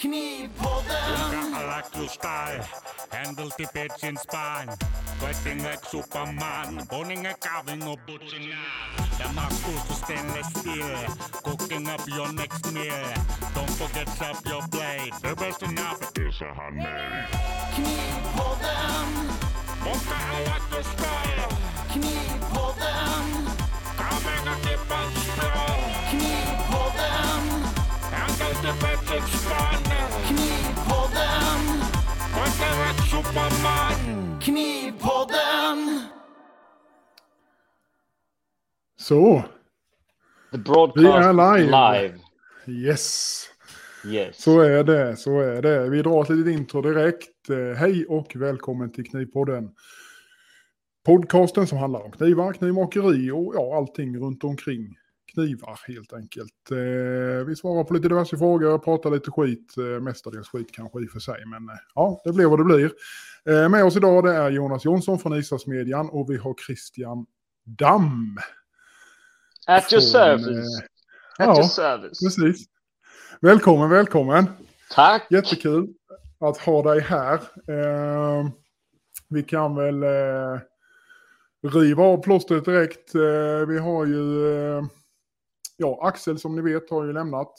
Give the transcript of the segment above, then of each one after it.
Knipodden! Galaktuskai, händelti petsin Fighting like superman, Boring a carving of och The Tämä kursus stainless steel. cooking up your next meal. Don't forget up your blade. the best enough is a handmade. Knipodden! Monka Galaktuskai! Knipodden! Knivpodden! Så, The Vi broadcast är live. live. yes. Yes. Så är det, så är det. Vi drar ett litet intro direkt. Eh, Hej och välkommen till Knivpodden. Podcasten som handlar om knivar, knivmakeri och ja, allting runt omkring knivar helt enkelt. Eh, vi svarar på lite diverse frågor, pratar lite skit, eh, mestadels skit kanske i och för sig, men eh, ja, det blir vad det blir. Eh, med oss idag det är Jonas Jonsson från Isaksmedjan och vi har Christian Damm. At your från, service. eh, At ja, your service. Precis. Välkommen, välkommen. Tack. Jättekul att ha dig här. Eh, vi kan väl riva av plåstret direkt. Vi har ju, ja, Axel som ni vet har ju lämnat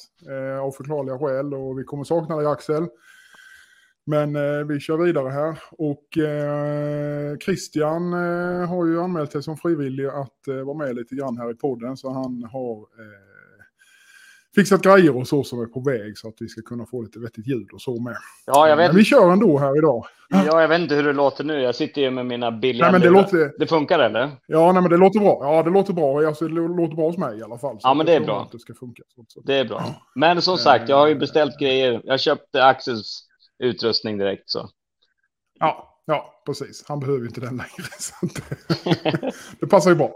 av förklarliga skäl och vi kommer sakna dig Axel. Men eh, vi kör vidare här och eh, Christian eh, har ju anmält sig som frivillig att eh, vara med lite grann här i podden så han har eh, fixat grejer och så som är på väg så att vi ska kunna få lite vettigt ljud och så med. Ja, jag vet, Men vi kör ändå här idag. ja, jag vet inte hur det låter nu. Jag sitter ju med mina billiga Nej, men det lurar. låter- det funkar eller? Ja, nej, men det låter bra. Ja, det låter bra. Alltså, det låter bra hos mig i alla fall. Ja, men det är bra. Att det ska funka. Så. Det är bra. Men som sagt, jag har ju beställt grejer. Jag köpte Axels utrustning direkt så. Ja, ja, precis. Han behöver ju inte den längre. Det, det passar ju bra.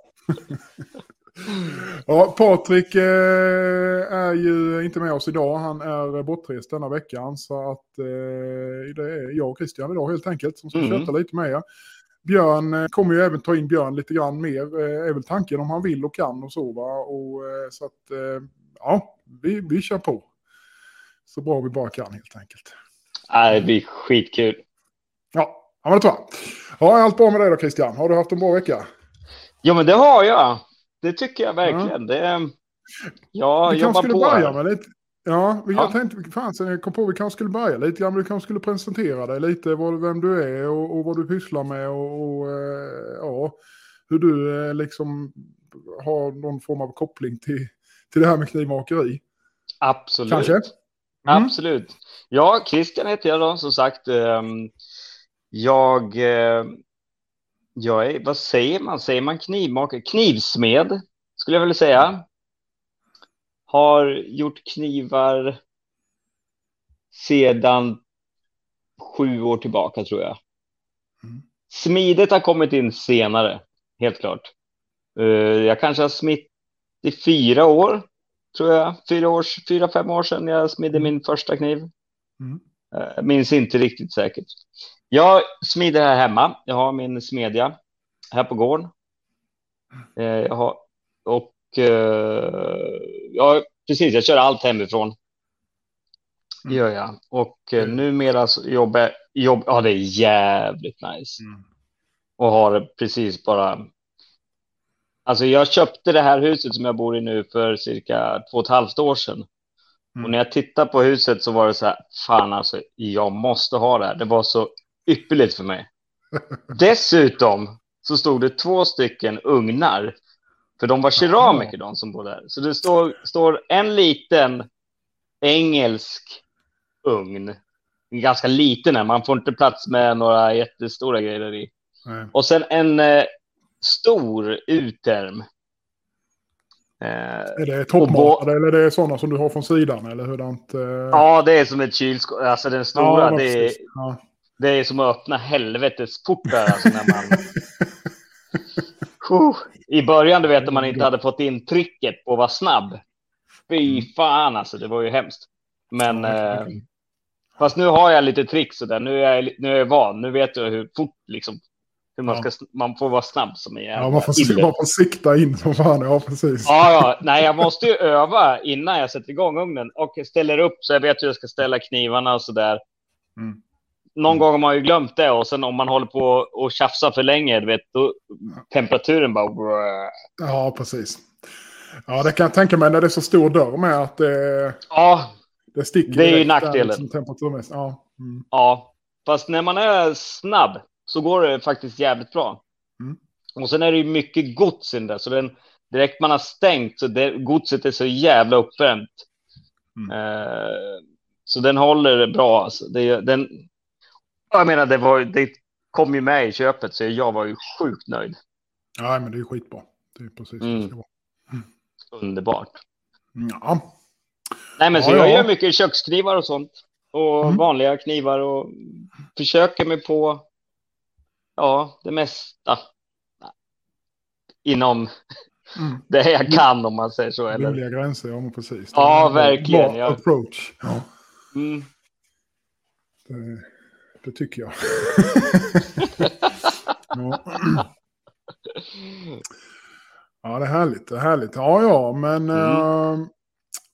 Ja, Patrik eh, är ju inte med oss idag. Han är bortrest denna veckan. Så att eh, det är jag och Christian idag helt enkelt som ska Mm. köta lite med er. Björn eh, kommer ju även ta in Björn lite grann mer. Är väl tanken om han vill och kan och så va. Och, så att ja, vi, vi kör på. Så bra vi bara kan helt enkelt. Nej, det blir skitkul. Ja, ja men det tror jag. Ja, allt bra med dig då Christian? Har du haft en bra vecka? Ja, men det har jag. Det tycker jag verkligen. Det, jag vi jobbar skulle på. börja med lite... Ja, vi, Ja. jag tänkte, fan, jag kom på vi kanske skulle börja lite grann. Du kanske skulle presentera dig lite, vad, vem du är och, och vad du pysslar med och, och eh, ja, hur du eh, liksom har någon form av koppling till, till det här med knivmakeri. Absolut. Kanske? Mm. Absolut. Ja, Christian heter jag då, som sagt. ehm, Jag, eh, jag är, vad säger man? Säger man knivmakare? Knivsmed, skulle jag vilja säga. Har gjort knivar sedan sju år tillbaka, tror jag. Mm. Smidet har kommit in senare, helt klart. Eh, Jag kanske har smitt i fyra år, tror jag. Fyra, års, fyra fem år sedan jag smidde min första kniv. Mm. Eh, Minns inte riktigt säkert. Jag smider här hemma. Jag har min smedja här på gården. Eh, Jag har, och eh, ja, precis, jag kör allt hemifrån. Det gör jag. Och Mm. numera så jobbar jag, jobb, ja det är jävligt nice. Mm. Och har precis bara, alltså jag köpte det här huset som jag bor i nu för cirka två och ett halvt år sedan. Mm. Och när jag tittade på huset så var det så här, fan alltså, jag måste ha det här. Det var så ypperligt för mig. Dessutom så stod det två stycken ugnar. För de var keramiker de som bodde där. Så det står, står en liten engelsk ugn. En ganska liten här, man får inte plats med några jättestora grejer i. Nej. Och sen en eh, stor uterm. Eh, Är det toppmatade eller är det sådana som du har från sidan? Eller hurdant? Eh... ja, det är som ett kylskåp. Alltså den stora, ja, det, är. Ja. det är som att öppna helvetes portar. Alltså, när man... I början, du vet, när man inte hade fått in trycket på att vara snabb. Fy fan, alltså, det var ju hemskt. Men, Ja, eh, fast nu har jag lite tricks och där. Nu är jag, nu är jag van. Nu vet jag hur fort liksom hur man, Ja. ska, man får vara snabb som en jävla Ja, man får, man får sikta in som fan. Ja, precis. Ja, ja, nej, jag måste ju öva innan jag sätter igång ugnen och ställer upp så jag vet hur jag ska ställa knivarna och så där. Mm. Någon gång har man ju glömt det och sen om man håller på och tjafsar för länge, du vet, då temperaturen bara... Ja, precis. Ja, det kan jag tänka mig när det är så stor dörr med att det, Ja, det sticker. Det är ju direkt där, nackdelen. Liksom. Ja. Mm. ja. Fast när man är snabb så går det faktiskt jävligt bra. Mm. Och sen är det ju mycket gods i den där, så den, direkt man har stängt så det, godset är så jävla uppvärmt. Mm. Eh, så den håller bra. Alltså. Det, den, jag menar, det, var, det kom ju med i köpet, så jag var ju sjukt nöjd. ja, men det är skitbra. Det är precis vad det Mm. ska vara. Underbart. Ja. Nej, men så Ja, jag ja. gör mycket köksknivar och sånt. Och Mm. vanliga knivar och försöker mig på ja, det mesta. Inom Mm. det jag kan om man säger så. Eller? Rimliga gränser, ja men precis. Ja, verkligen, ja. approach. Ja, Mm. det, det tycker jag. ja. ja, det är härligt. Det är härligt. Ja, ja, men... Mm. eh,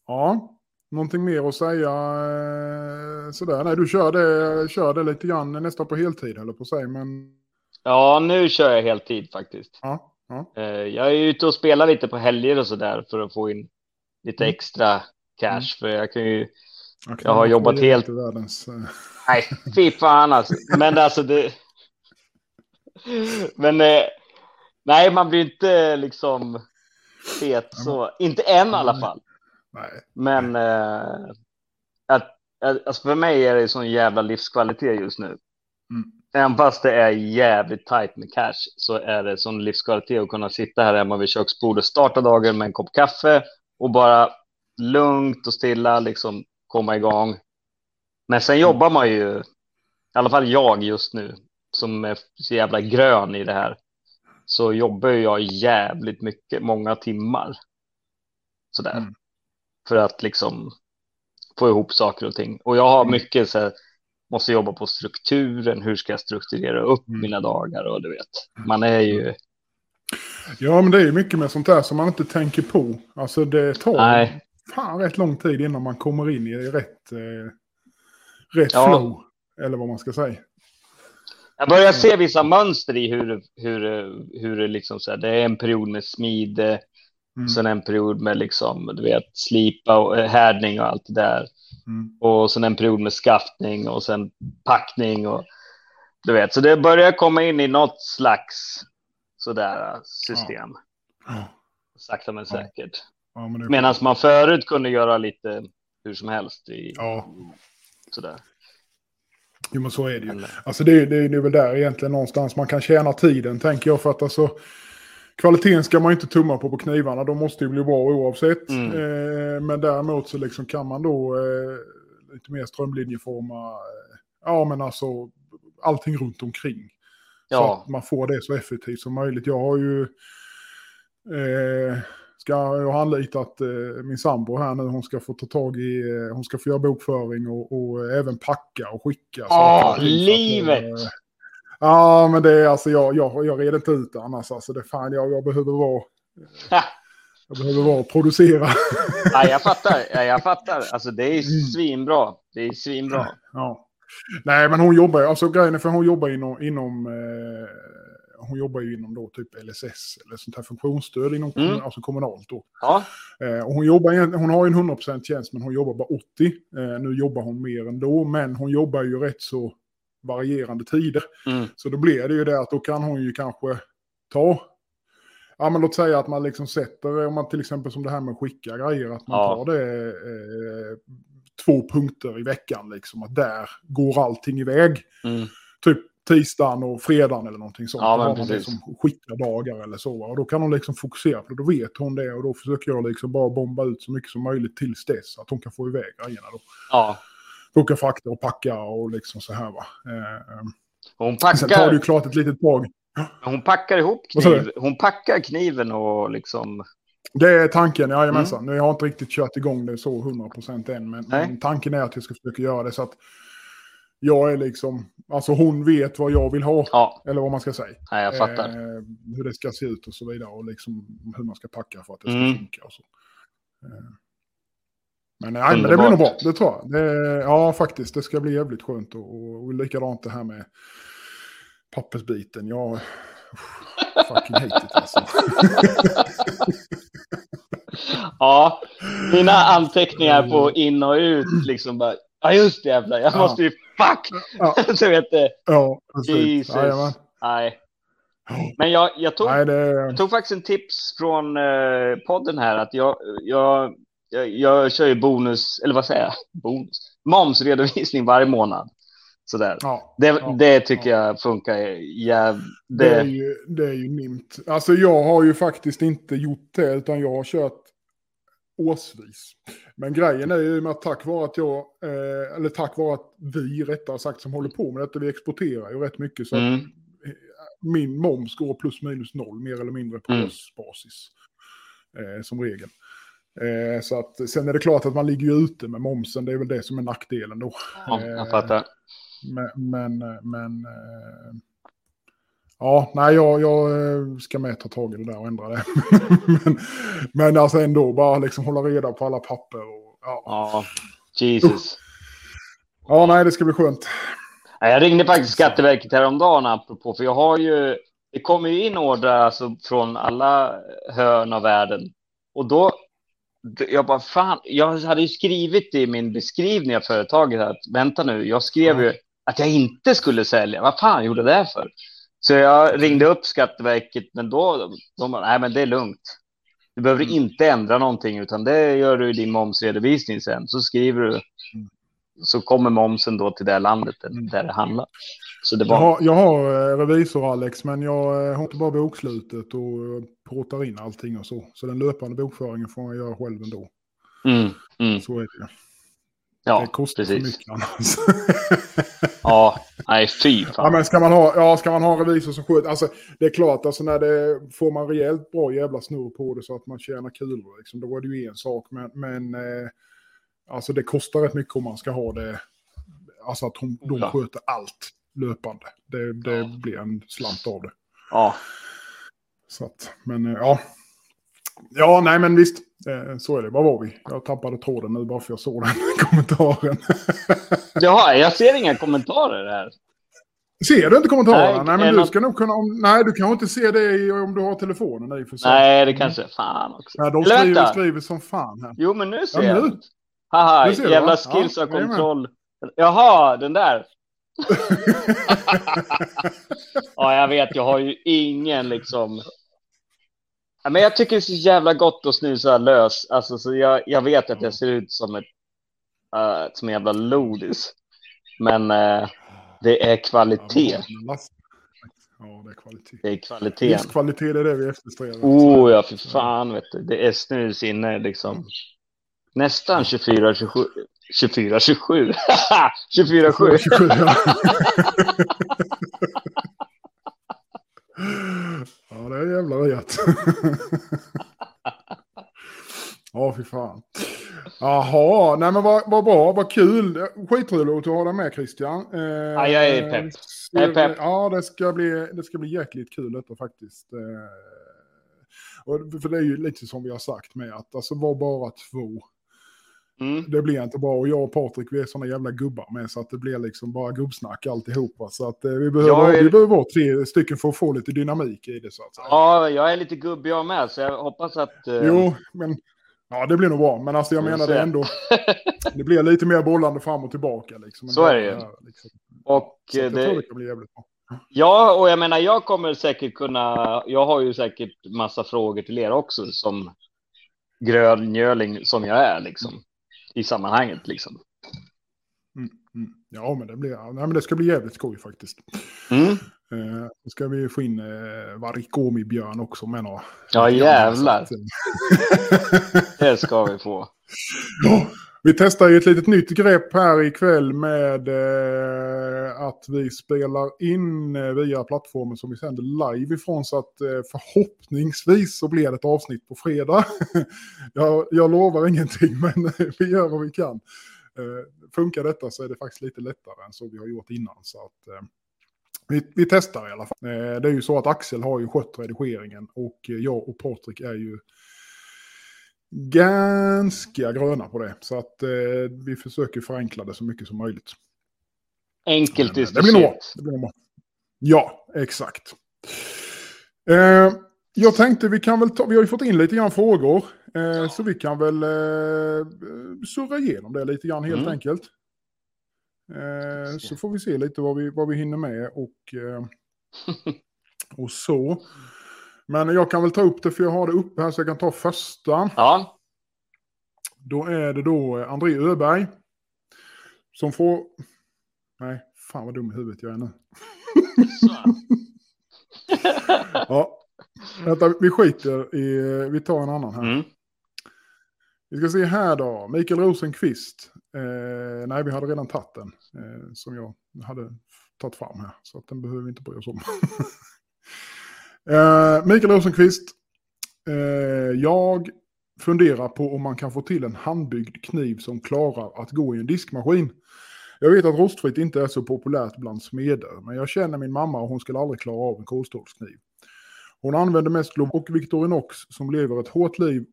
ja, någonting mer att säga eh, sådär. Nej, du kör det, kör det lite grann nästan på heltid, eller på sig, men... Ja, nu kör jag heltid faktiskt. Ja, ja. Eh, Jag är ute och spelar lite på helger och så där för att få in lite Mm. extra cash. För jag kan ju... kan Jag har jobbat helt- Världens, eh, Nej, fy fan alltså. Men alltså det... Men eh, nej, man blir inte liksom fet så. Inte än i alla fall. nej. Men eh, att, alltså för mig är det sån jävla livskvalitet just nu. Mm. Även fast det är jävligt tajt med cash så är det sån livskvalitet att kunna sitta här hemma vid köksbordet, starta dagen med en kopp kaffe och bara lugnt och stilla liksom komma igång. Men sen jobbar man ju, i alla fall jag just nu, som är så jävla grön i det här, så jobbar jag jävligt mycket, många timmar. Sådär. Mm. För att liksom få ihop saker och ting. Och jag har Mm. mycket så här, måste jobba på strukturen, hur ska jag strukturera upp Mm. mina dagar och du vet. Man är ju, Ja, men det är ju mycket med sånt där som man inte tänker på. Alltså det tar nej, fan rätt lång tid innan man kommer in i rätt, eh, rätt Ja. flow. Eller vad man ska säga. jag börjar se vissa mönster i hur, hur, hur det liksom så här, det är en period med smide, Mm. sen en period med liksom, du vet, slipa och eh, härdning och allt det där. Mm. och sen en period med skaftning och sen packning och du vet, så det börjar komma in i något slags sådär system. Ja. Sakta men Ja. säkert. Ja, men Medan man förut kunde göra lite hur som helst i Ja, sådär. jo, men så är det ju. Men, Alltså det, är- det, är- det är väl där egentligen någonstans man kan tjäna tiden, tänker jag. För att alltså, kvaliteten ska man inte tumma på på knivarna. De måste ju bli bra oavsett. Mm. Eh, men däremot så liksom kan man då eh, lite mer strömlinjeforma, eh, ja men alltså allting runt omkring. Så ja, att man får det så effektivt som möjligt. Jag har ju... Eh, ska, jag har anlitat eh, min sambo här nu. Hon ska få ta tag i... Eh, hon ska få göra bokföring och, och även packa och skicka. Så så att, livet! eh, Ja, men det är alltså jag, jag, jag reder inte ut det annars. Alltså det fan, jag, jag behöver vara... Jag behöver vara och producera. ja, jag fattar. Ja, jag fattar. Alltså det är Mm. svinbra. Det är svinbra. Ja. Nej, men hon jobbar alltså grejen är för hon jobbar inom, inom eh, hon jobbar ju inom då typ LSS eller sånt här funktionsstöd inom Mm. alltså kommunalt då. Ja, Eh, och hon, jobbar, hon har ju en 100% tjänst men hon jobbar bara 80. Eh, nu jobbar hon mer ändå men hon jobbar ju rätt så varierande tider. mm. Så då blir det ju det att då kan hon ju kanske ta, ja men låt säga att man liksom sätter, om man till exempel som det här med att skicka grejer, att man Ja. tar det eh, två punkter i veckan liksom, att där går allting iväg. Mm. Typ tisdagen och fredagen eller någonting sånt. Ja, men precis. som skickar-dagar eller så. Och då kan hon liksom fokusera på det, då vet hon det och då försöker jag liksom bara bomba ut så mycket som möjligt tills dess att hon kan få iväg grejerna då. ja. Boka frakter och packa och liksom så här va. Eh, Hon sen tar det packar, ju klart ett litet tag. hon packar ihop kniv. Hon packar kniven och liksom. Det är tanken, jajamensan. Nu har jag inte riktigt kört igång det så 100% än, men, men tanken är att jag ska försöka göra det så att jag är liksom, alltså hon vet vad jag vill ha. Ja, Eller vad man ska säga. nej, jag fattar. Eh, hur det ska se ut och så vidare. Och liksom hur man ska packa för att det ska Mm. funka och så. Eh, men, nej, men det blir nog bra, det tror jag. Det, ja, faktiskt. Det ska bli jävligt skönt. Och, och, och likadant det här med pappersbiten. Jag... Fucking hate it alltså. Ja, mina anteckningar på in och ut liksom bara, ja just det jävlar, jag Ja. måste ju, fuck! Ja. Så vet det, Ja. Jesus. Jajamän. nej. Men jag, jag, tog, Nej, det... jag tog faktiskt en tips från eh, podden här att jag, jag, jag, jag kör ju bonus, eller vad säger jag? Bonus? Momsredovisning varje månad. Sådär. Ja, Det, ja, det tycker jag funkar jäv... det, är Det, ju, det är ju nimt. Alltså jag har ju faktiskt inte gjort det, utan jag har kört årsvis. Men grejen är ju med att tack vare att jag, eh, eller tack vare att vi rättare sagt som håller på med detta, vi exporterar ju rätt mycket. Så mm, min moms går plus minus noll, mer eller mindre på Mm. årsbasis. Eh, som regel. Eh, så att sen är det klart att man ligger ute med momsen, det är väl det som är nackdelen då. ja, jag fattar. Men, men, men eh, ja, nej, jag, jag eh, ska med ta tag i det där och ändra det. men, men alltså ändå, bara liksom hålla reda på alla papper. Och, ja. Ja, Jesus. ja, nej, det ska bli skönt. Ja, Jag ringde faktiskt Skatteverket häromdagen apropå, för jag har ju, det kommer ju in order alltså från alla hörn av världen. Och då, jag bara fan, jag hade ju skrivit i min beskrivning av företaget att vänta nu, jag skrev ju att jag inte skulle sälja. Vad fan gjorde det för? Så jag ringde upp Skatteverket, men då, de bara, nej men det är lugnt. Du behöver inte ändra någonting, utan det gör du i din momsredovisning sen. Så skriver du, så kommer momsen då till det landet där- Mm. där det handlar. Så det Jag var, har, jag har eh, revisor Alex, men jag eh, har inte bara bokslutet och påtar in allting och så. Så den löpande bokföringen får jag göra själv ändå. mm, mm, Så är det ja, det kostar för precis. mycket annars. Ja, nej fy Ja, fan. men ska man ha, ja, ska man ha en revisor som sköter, alltså det är klart, alltså när det får man rejält bra jävla snurr på det så att man tjänar kulor, liksom, då är det ju en sak, men, men eh, alltså det kostar rätt mycket om man ska ha det, alltså att hon, de Ja. sköter allt löpande. Det, det Ja. blir en slant av det. Ja, Så att, men eh, ja. Ja, nej men visst, eh, så är det. Var var vi? Jag tappade tråden nu bara för jag såg den kommentaren. Jaha, jag ser inga kommentarer här. Ser du inte kommentarerna? Nej, Nej, men du något- ska nog kunna... Om, nej, du kanske inte ser det om du har telefonen i för sig. Nej, det kanske, fan också. Nej, de Eller skriver, vänta. skriver som fan här. Jo, men nu ser Ja, jag. nu. Haha, Nu ser du, jävla va? skills Ja, och jajamän. kontroll. Jaha, den där. Ja, jag vet, jag har ju ingen liksom. Ja, Men jag tycker det är så jävla gott att snusa lös. Alltså, så jag, jag vet att jag ser ut som ett uh, som en jävla lodis. Men eh, det är kvalitet. Ja, det är kvalitet. Det är kvalitet. Livskvalitet är det vi eftersträvar. Oh ja, för fan vet du. Det är snus inne liksom. Nästan 24, 27. 24, 27. 24, 7. 27, ja. ja, det är jävla rätt. Ja, fy fan. Jaha, nej men vad, vad bra, vad kul. Skitroligt att ha dig med Christian. Eh, Ja, jag är pepp. Jag är pepp. Ja, det ska bli, det ska bli jäkligt kul detta faktiskt. Eh, och, för det är ju lite som vi har sagt med att alltså var bara två. Mm. Det blir inte bra och jag och Patrik vi är såna jävla gubbar med så att det blir liksom bara gubbsnack alltihopa. Så att eh, vi, behöver, är- vi behöver vara tre stycken för att få lite dynamik i det så att säga. Ja, jag är lite gubbig jag med, så jag hoppas att... eh, Jo, men ja, det blir nog bra. Men alltså jag menar det ändå. Det blir lite mer bollande fram och tillbaka. Liksom. Så är det ju. Liksom. Och Så eh, jag tror det det, kan bli jävligt bra. ja, och jag menar, jag kommer säkert kunna... Jag har ju säkert massa frågor till er också som gröngöling som jag är liksom. I sammanhanget liksom. Mm, mm. Ja, men det, blir, nej, men det ska bli jävligt skoj faktiskt. Mm. Eh, så ska vi få in eh, Varikomi-björn också med några. Ja, jävlar. Det ska vi få. Ja, vi testar ju ett litet nytt grepp här ikväll med eh, att vi spelar in eh, via plattformen som vi sänder live ifrån. Så att eh, förhoppningsvis så blir det ett avsnitt på fredag. jag, jag lovar ingenting men eh, vi gör vad vi kan. Eh, funkar detta så är det faktiskt lite lättare än så vi har gjort innan. Så att, eh, vi, vi testar i alla fall. Eh, det är ju så att Axel har ju skött redigeringen och eh, jag och Patrik är ju ganska gröna på det. Så att eh, vi försöker förenkla det så mycket som möjligt. Enkelt Men, det blir nog. Det blir nog. Ja, exakt. Eh, jag tänkte vi kan väl ta, vi har ju fått in lite grann frågor. Eh, Så vi kan väl eh, surra igenom det lite grann helt Mm. enkelt. Eh, så får vi se lite vad vi, vad vi hinner med och, eh, och så. Men jag kan väl ta upp det för jag har det uppe här så jag kan ta första. Ja, Då är det då André Öberg. Som får... Nej, fan vad dum i huvudet jag är nu. Ja. Vänta, vi skiter i... Vi tar en annan här. mm. Vi ska se här då. Mikael Rosenqvist. Eh, nej, vi hade redan tagit den. Eh, som jag hade tagit fram här. Så att den behöver vi inte bry oss om. eh, Mikael Rosenqvist. Eh, jag funderar på om man kan få till en handbyggd kniv som klarar att gå i en diskmaskin. Jag vet att rostfritt inte är så populärt bland smeder, men jag känner min mamma och hon skulle aldrig klara av en kolstålskniv. Hon använder mest Glob och Victorinox som lever ett hårt liv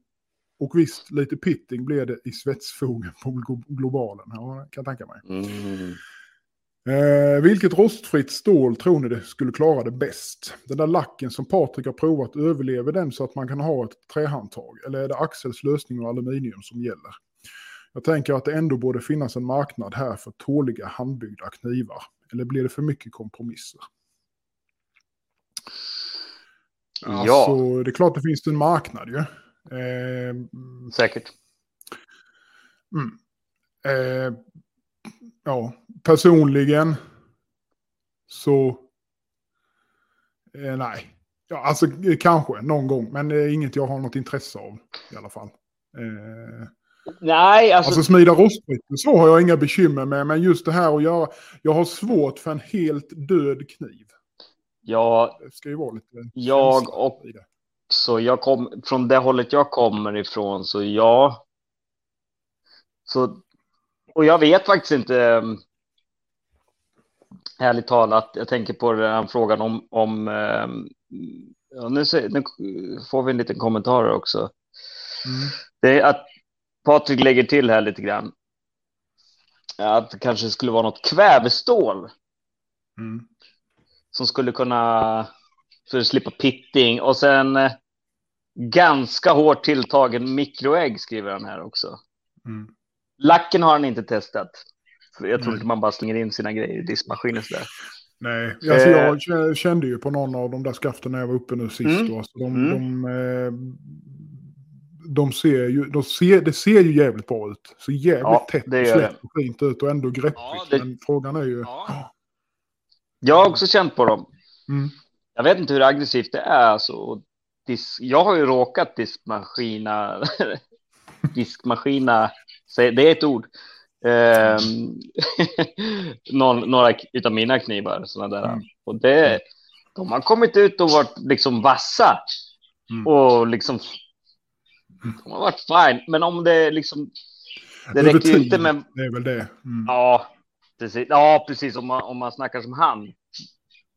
och visst, lite pitting blev det i svetsfogen på globalen. Ja, kan jag tänka mig. Mm. Eh, vilket rostfritt stål tror ni det skulle klara det bäst? Den där lacken som Patrik har provat, överlever den så att man kan ha ett trähandtag? Eller är det Axels lösning och aluminium som gäller? Jag tänker att det ändå borde finnas en marknad här för tåliga handbyggda knivar. Eller blir det för mycket kompromisser? Ja. Alltså, det är klart det finns en marknad ju. Eh, Säkert. Mm. Eh, ja, personligen så... Eh, nej. Ja, alltså eh, kanske någon gång, men det är inget jag har något intresse av i alla fall. Eh, Nej, alltså, alltså smida rostfritt, så har jag inga bekymmer med, men just det här att göra... Jag har svårt för en helt död kniv. ja, Det ska ju vara lite... Jag och- så jag kom från det hållet jag kommer ifrån, så ja. Så, och jag vet faktiskt inte, um, ärligt talat, jag tänker på den här frågan om, om um, ja, nu, nu får vi en liten kommentar också. Mm. Det är att Patrik lägger till här lite grann. Att det kanske skulle vara något kvävestål Mm. som skulle kunna för att slippa pitting och sen eh, ganska hårt tilltagen mikroägg skriver han här också. Mm. Lacken har han inte testat. Jag tror inte man bara slänger in sina grejer i diskmaskinen sådär. Nej, alltså Eh. jag k- kände ju på någon av de där skaften när jag var uppe nu sist. Mm. Då, alltså de, Mm. de, eh, de ser ju, de ser, det ser ju jävligt bra ut. Så jävligt Ja, tätt det och slätt och fint ut och ändå greppigt. Ja, det- Men frågan är ju... Jag har också känt på dem. Mm. Jag vet inte hur aggressivt det är. Alltså. Dis jag har ju råkat diskmaskina. diskmaskina. Det är ett ord. Någon, några av mina knivar. Såna där. Mm. Och det, de har kommit ut och varit liksom vassa. Mm. Och liksom. De har varit fine. Men om det liksom. Det Över räcker ju inte med. Det är väl det. Mm. Ja, precis. Ja, precis. Om man, om man snackar som han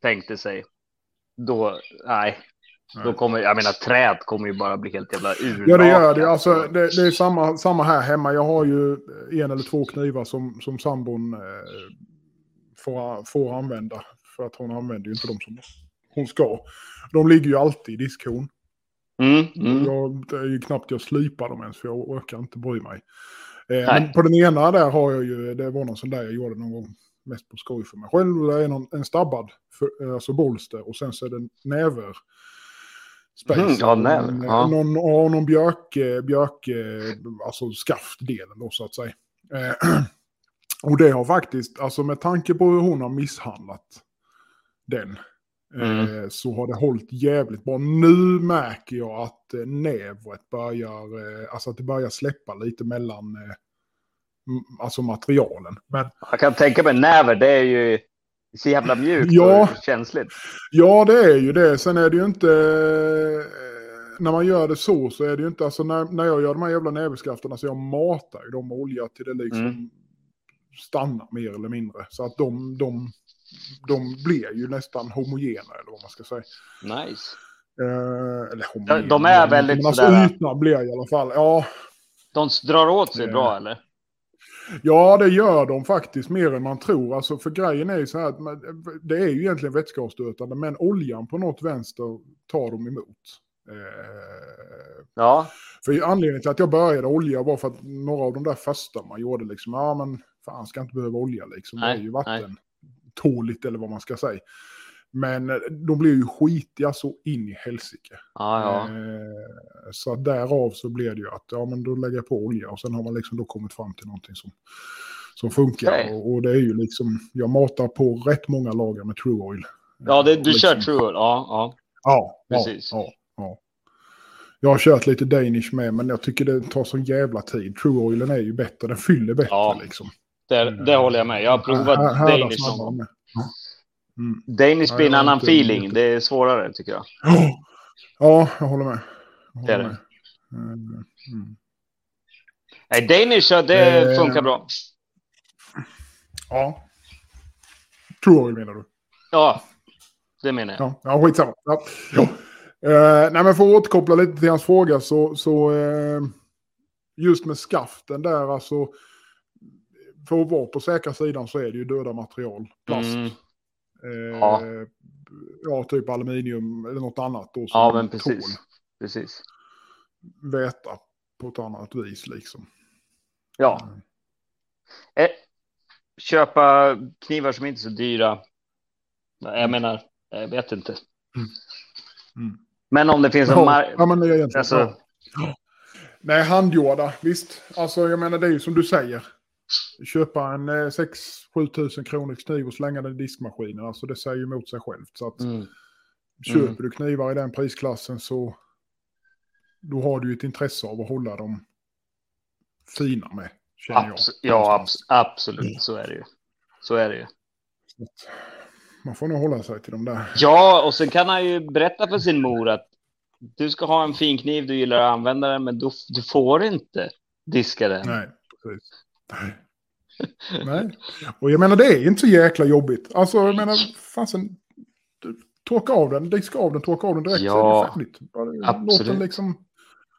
tänkte sig. Då, nej. Då kommer, jag menar, träd kommer ju bara bli helt jävla urlakat. Ja, det gör det. Alltså, det, det är samma, samma här hemma. Jag har ju en eller två knivar som, som sambon eh, får, får använda. För att hon använder ju inte dem som hon ska. De ligger ju alltid i diskhon. Mm, mm. Jag, det är ju knappt jag slipar dem ens för jag orkar inte bry mig. Eh, på den ena där har jag ju, det var någon sån där jag gjorde någon gång mest på skoj för mig själv. Det är någon, en stabbad, för, alltså bolster och sen så är det näver. Spacer. Mm, ja, näver, Någon, ja. någon, ja, någon björk, björk, alltså skaftdelen då så att säga. Eh, och det har faktiskt, alltså med tanke på hur hon har misshandlat den. Mm. Eh, så har det hållit jävligt bra. Nu märker jag att eh, nävret börjar, eh, alltså att det börjar släppa lite mellan eh, alltså materialen. Men Jag kan tänka mig näver, det är ju så jävla mjukt Ja. och känsligt. ja, det är ju det. Sen är det ju inte, eh, när man gör det så så är det ju inte, alltså när, när jag gör de här jävla näverskafterna så jag matar ju dem med olja till det liksom Mm. stannar mer eller mindre. Så att de, de, de blir ju nästan homogena eller vad man ska säga. Nice. Eh, eller homogena. de är väldigt men alltså sådär- ytorna blir i alla fall. Ja, De drar åt sig Eh. bra eller? Ja, det gör de faktiskt mer än man tror. Alltså, för grejen är ju så här att man, det är ju egentligen vätskeavstötande, men oljan på något vänster tar de emot. Eh, Ja, för anledningen till att jag började olja var för att några av de där första man gjorde liksom, ja men fan ska inte behöva olja liksom. Nej, det är ju vatten tåligt eller vad man ska säga. Men eh, de blir ju skitiga så in i helsike. ja, ja. Eh, Så därav så blir det ju att ja, men då lägger jag på olja och sen har man liksom då kommit fram till någonting som, som funkar. Och, och det är ju liksom, jag matar på rätt många lager med True Oil. Ja, det, du kör liksom- true. Ja, ja. Ja, Precis. Ja, ja, ja. Jag har kört lite Danish med, men jag tycker det tar så jävla tid. True Oilen är ju bättre, den fyller bättre Ja. liksom. Det, det håller jag med. Jag har provat Danish Mm. Danish Ja, blir en annan inte- feeling. Det är svårare tycker jag. Ja, jag håller med. Jag Det är håller det. Mm. Mm. Nej, Danish, det Eh. funkar bra. Ja. Oil menar du? Ja, det menar jag. Ja, ja skitsamma. Ja. Ja. Eh, nej, men för att återkoppla lite till hans fråga så, så eh, just med skaften där alltså. För att vara på säkra sidan så är det ju döda material. Plast. Mm. Eh, Ja. ja. typ aluminium eller något annat då. Ja, men tål precis. Precis. väta på ett annat vis liksom. Ja. Eh, köpa knivar som inte är så dyra. Jag menar, jag vet inte. Mm. Men om det finns en Ja, mar- ja, men det är egentligen Alltså- ja. Nej, handgjorda, visst. Alltså jag menar det är ju som du säger. Köpa en eh, 6-7 tusen kronors kniv och slänga den i diskmaskinen. Alltså det säger ju emot sig självt. Så att Mm. köper Mm. du knivar i den prisklassen så då har du ju ett intresse av att hålla dem fina med. Känner jag. Abs- ja, abs- absolut. Så är det ju. Så är det ju. Man får nog hålla sig till de där. Ja, och sen kan han ju berätta för sin mor att du ska ha en fin kniv, du gillar att använda den, men du, du får inte diska den. Nej, precis. Nej. Nej. Och jag menar det är inte så jäkla jobbigt. Alltså jag menar, fasen. Torka av den, diska av den, torka av den direkt Ja, så är det Låt absolut. den liksom...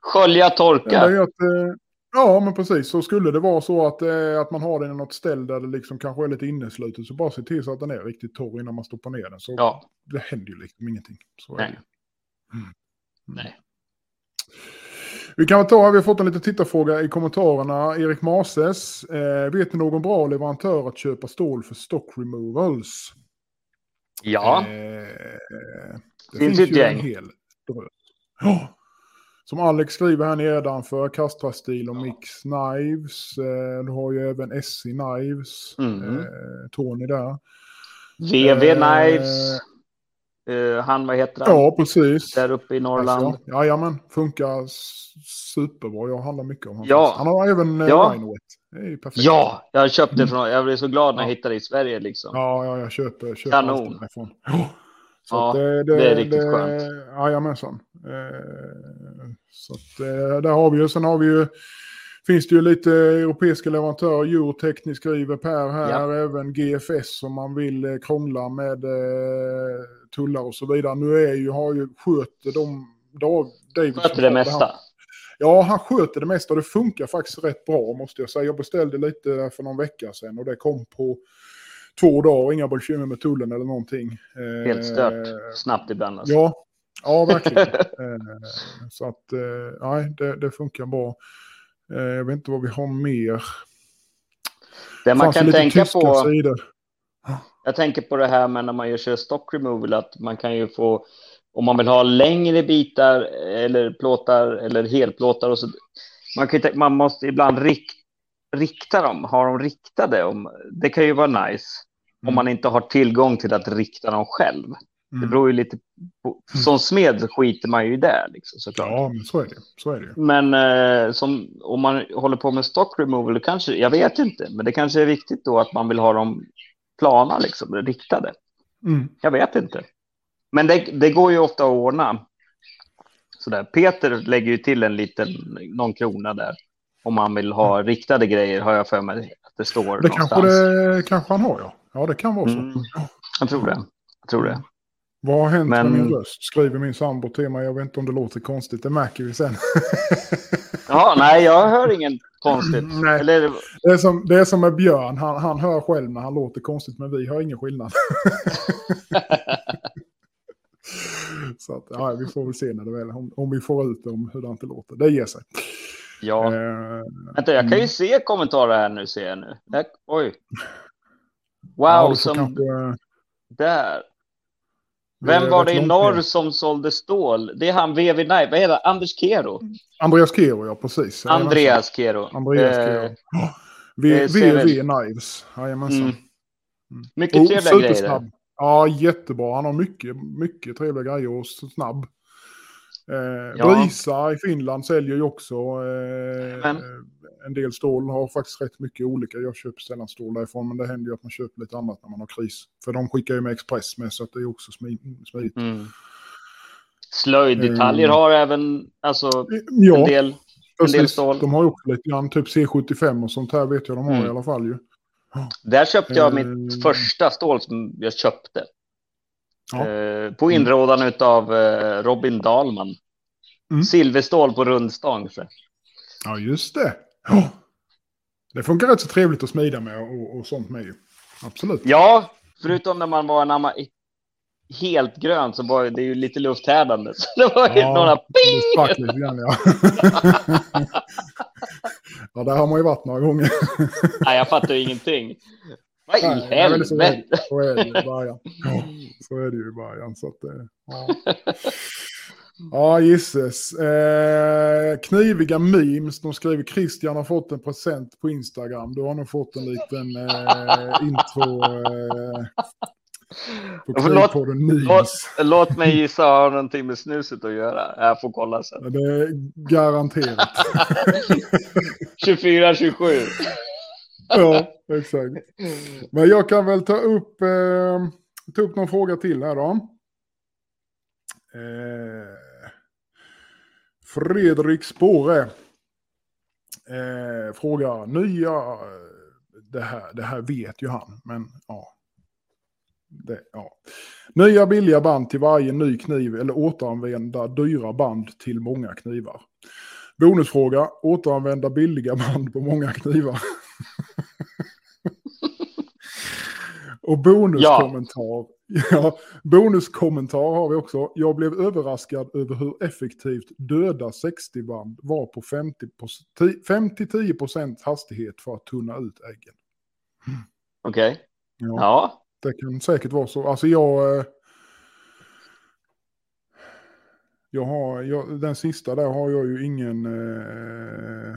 Skölja, Det torka. är att, eh, ja, men precis. Så skulle det vara så att, eh, att man har den i något ställe där det liksom kanske är lite inneslutet så bara se till så att den är riktigt torr innan man stoppar ner den. Så Ja, det händer ju liksom ingenting. Så är Nej. Mm. nej. Vi kan ta, vi har fått en liten tittarfråga i kommentarerna. Erik Mases, eh, vet ni någon bra leverantör att köpa stål för stock removals? Ja, Eh, det Finns ju gäng. en hel drös. Ja. Som Alex skriver här nedanför, Castra Steel och Mix Knives. Eh, du har ju även SC Knives, Mm. eh, Tony där. VV Eh, Knives. Eh, han, vad heter han? Ja, precis. Där uppe i Norrland. Alltså, jajamän, funkar superbra. Jag handlar mycket om honom. Ja. Han har även eh, Ja. Det perfekt. Ja, jag köpte från, jag blev så glad när jag Ja. hittade det i Sverige liksom. Ja, ja jag köper, köper Kanon. därifrån. Ja. Så Ja, att det, det är riktigt skönt. Jajamensan. Eh, så att eh, där har vi ju, sen har vi ju, finns det ju lite europeiska leverantörer, Eurotech skriver Per här, Ja. även GFS om man vill krångla med eh, tullar och så vidare. Nu är ju, har ju, sköter de, Dav- Davidson Sköter det mesta. Ja, han sköter det mesta och det funkar faktiskt rätt bra måste jag säga. Jag beställde lite för någon vecka sedan och det kom på två dagar, inga bekymmer med tullen eller någonting. Helt Eh, stört. Snabbt ibland alltså. Ja, ja verkligen. eh, så att, eh, nej, det, det funkar bra. Jag vet inte vad vi har mer. Det man Fanns kan tänka på, sidor. Jag tänker på det här med när man gör sig stock removal, att man kan ju få, om man vill ha längre bitar eller plåtar eller helplåtar och så, man, kan, man måste ibland rik, rikta dem, ha dem riktade. Om, det kan ju vara nice om Mm. man inte har tillgång till att rikta dem själv. Det Mm. beror ju lite på, som smed skiter man ju det liksom, såklart. Ja, men så är det. Så är det. Men eh, som, om man håller på med stock removal, kanske, jag vet inte, men det kanske är viktigt då att man vill ha dem plana, liksom, riktade. Mm. Jag vet inte. Men det, det går ju ofta att ordna. Sådär. Peter lägger ju till en liten, någon krona där. Om man vill ha riktade grejer, har jag för mig. det står Det någonstans. kanske, det kanske han har ja. Ja det kan vara så. Mm, jag tror det. Jag tror det. Vad har hänt Men- med min röst? Skriver min sambo till mig. Jag vet inte om det låter konstigt. Det märker vi sen. Ja, nej, jag hör ingen konstigt. Nej. Eller, Det är som, det är som med Björn. Han, han hör själv när han låter konstigt. Men vi hör ingen skillnad. så att, ja, vi får väl se när det väl, om, om vi får ut om hur det låter. Det ger sig. ja, Eh, vänta, jag kan ju mm. se kommentarer här nu, ser jag nu. Där, oj. Wow, ja, som kanske, där. Vem var det i norr ner. som sålde stål? Det är han VV Knife. Vad heter han? Anders Kero? Andreas Kero, ja precis. Andreas Kero. Andreas Eh, Kero. V- ser VV Knives. Jajamensan. Mm. Mycket Och trevliga grejer. supersnabb. Ja, jättebra. Han har mycket, mycket trevliga grejer och så snabb. Eh, Ja. Brisa i Finland säljer ju också eh, eh, en del stål. Har faktiskt rätt mycket olika. Jag köper sällan stål därifrån, men det händer ju att man köper lite annat när man har kris. För de skickar ju med Express med, så att det är också smi- smidigt. Mm. Slöjddetaljer Mm. har även alltså, Ja, en del. precis. del stål. De har ju också lite grann, typ C75 och sånt här vet jag de har Mm. i alla fall ju. Där köpte jag Eh. mitt första stål som jag köpte. Ja. Eh, på inrådan av eh, Robin Dahlman. Mm. Silverstål på rundstång. Så. Ja, just det. Ja. Det funkar rätt så trevligt att smida med och, och sånt med ju. Absolut. Ja, förutom när man var en amma helt grön så var det ju lite lufthärdande. Så det var ju några det ping! lite grann, ja. ja, där har man ju varit några gånger. Nej, jag fattar ju ingenting. Vad i helvete? Så är det ju i början. Ja, så är det ju i början. Så att, eh, ja. Ja, gisses. Eh, kniviga memes. De skriver Christian har fått en present på Instagram. Du har nog fått en liten eh, intro. Eh, på Låt, memes. låt mig gissa har någonting med snuset att göra. Jag får kolla sen. Det är garanterat. 24-27. ja, exakt. Men jag kan väl ta upp, eh, ta upp någon fråga till här då. Eh, Fredrik Spåre eh, frågar, nya, det här, det här vet ju han, men ja. Det, ja. Nya billiga band till varje ny kniv eller återanvända dyra band till många knivar. Bonusfråga, återanvända billiga band på många knivar. Och bonuskommentar. Ja. Bonuskommentar har vi också. Jag blev överraskad över hur effektivt döda 60-band var på 50-10% hastighet för att tunna ut äggen. Okej. Ja, Ja. Det kan säkert vara så. Alltså jag... eh, Jag har, jag, den sista där har jag ju ingen eh,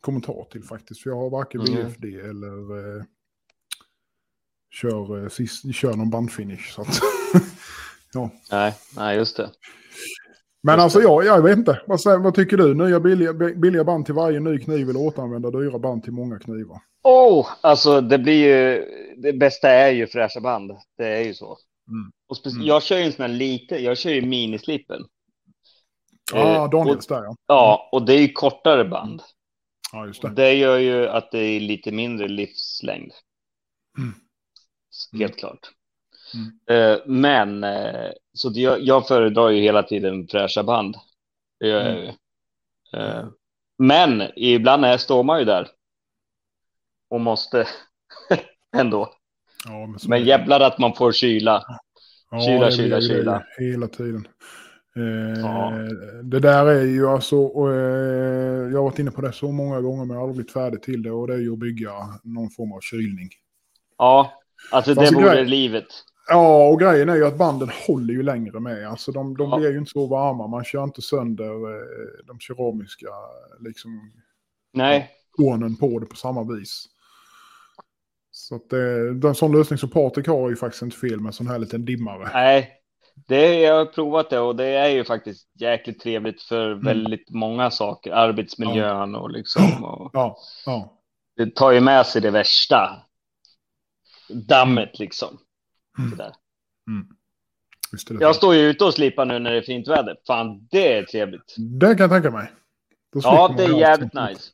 kommentar till faktiskt. För jag har varken Mm. VFD eller eh, kör, eh, sist, kör någon bandfinish. Så att, ja. Nej, nej, just det. Men Just alltså det. jag, jag vet inte. Vad, säger- vad tycker du? Nya billiga, billiga band till varje ny kniv eller återanvända dyra band till många knivar? Oh, alltså det blir ju, det bästa är ju fräscha band. Det är ju så. Mm. Och speci- Mm. Jag kör ju en sån här lite, jag kör ju minislippen. Ja, ah, Daniels där ja. Ja, och det är ju kortare band. Ja, just det. Det gör ju att det är lite mindre livslängd. Mm. Helt klart. Mm. Eh, men eh, så jag, jag föredrar ju hela tiden fräscha band. Det gör jag Mm. ju. Eh, men ibland är, står man ju där. Och måste ändå. Ja, men Men jävlar att man får kyla. Ja, Kyla, kyla, kyla. Hela tiden. Eh, Ja. Det där är ju alltså, eh, jag har varit inne på det så många gånger men jag har aldrig blivit färdig till det och det är ju att bygga någon form av kylning. Ja, alltså Fast det det vore grej- livet. Ja, och grejen är ju att banden håller ju längre med. Alltså de, de Ja. blir ju inte så varma, man kör inte sönder eh, de keramiska liksom, Nej, kornen på det på samma vis. Så att det, den sån lösning som Patrik har är ju faktiskt inte fel med en sån här liten dimmare. nej. Det, jag har provat det och det är ju faktiskt jäkligt trevligt för Mm. väldigt många saker. Arbetsmiljön och liksom. Och Ja, ja. det tar ju med sig det värsta. Dammet liksom. Mm. Sådär. Är det Jag står ju ute och slipar nu när det är fint väder. Fan, det är trevligt. Det kan jag tänka mig. Ja, det är jävligt nice.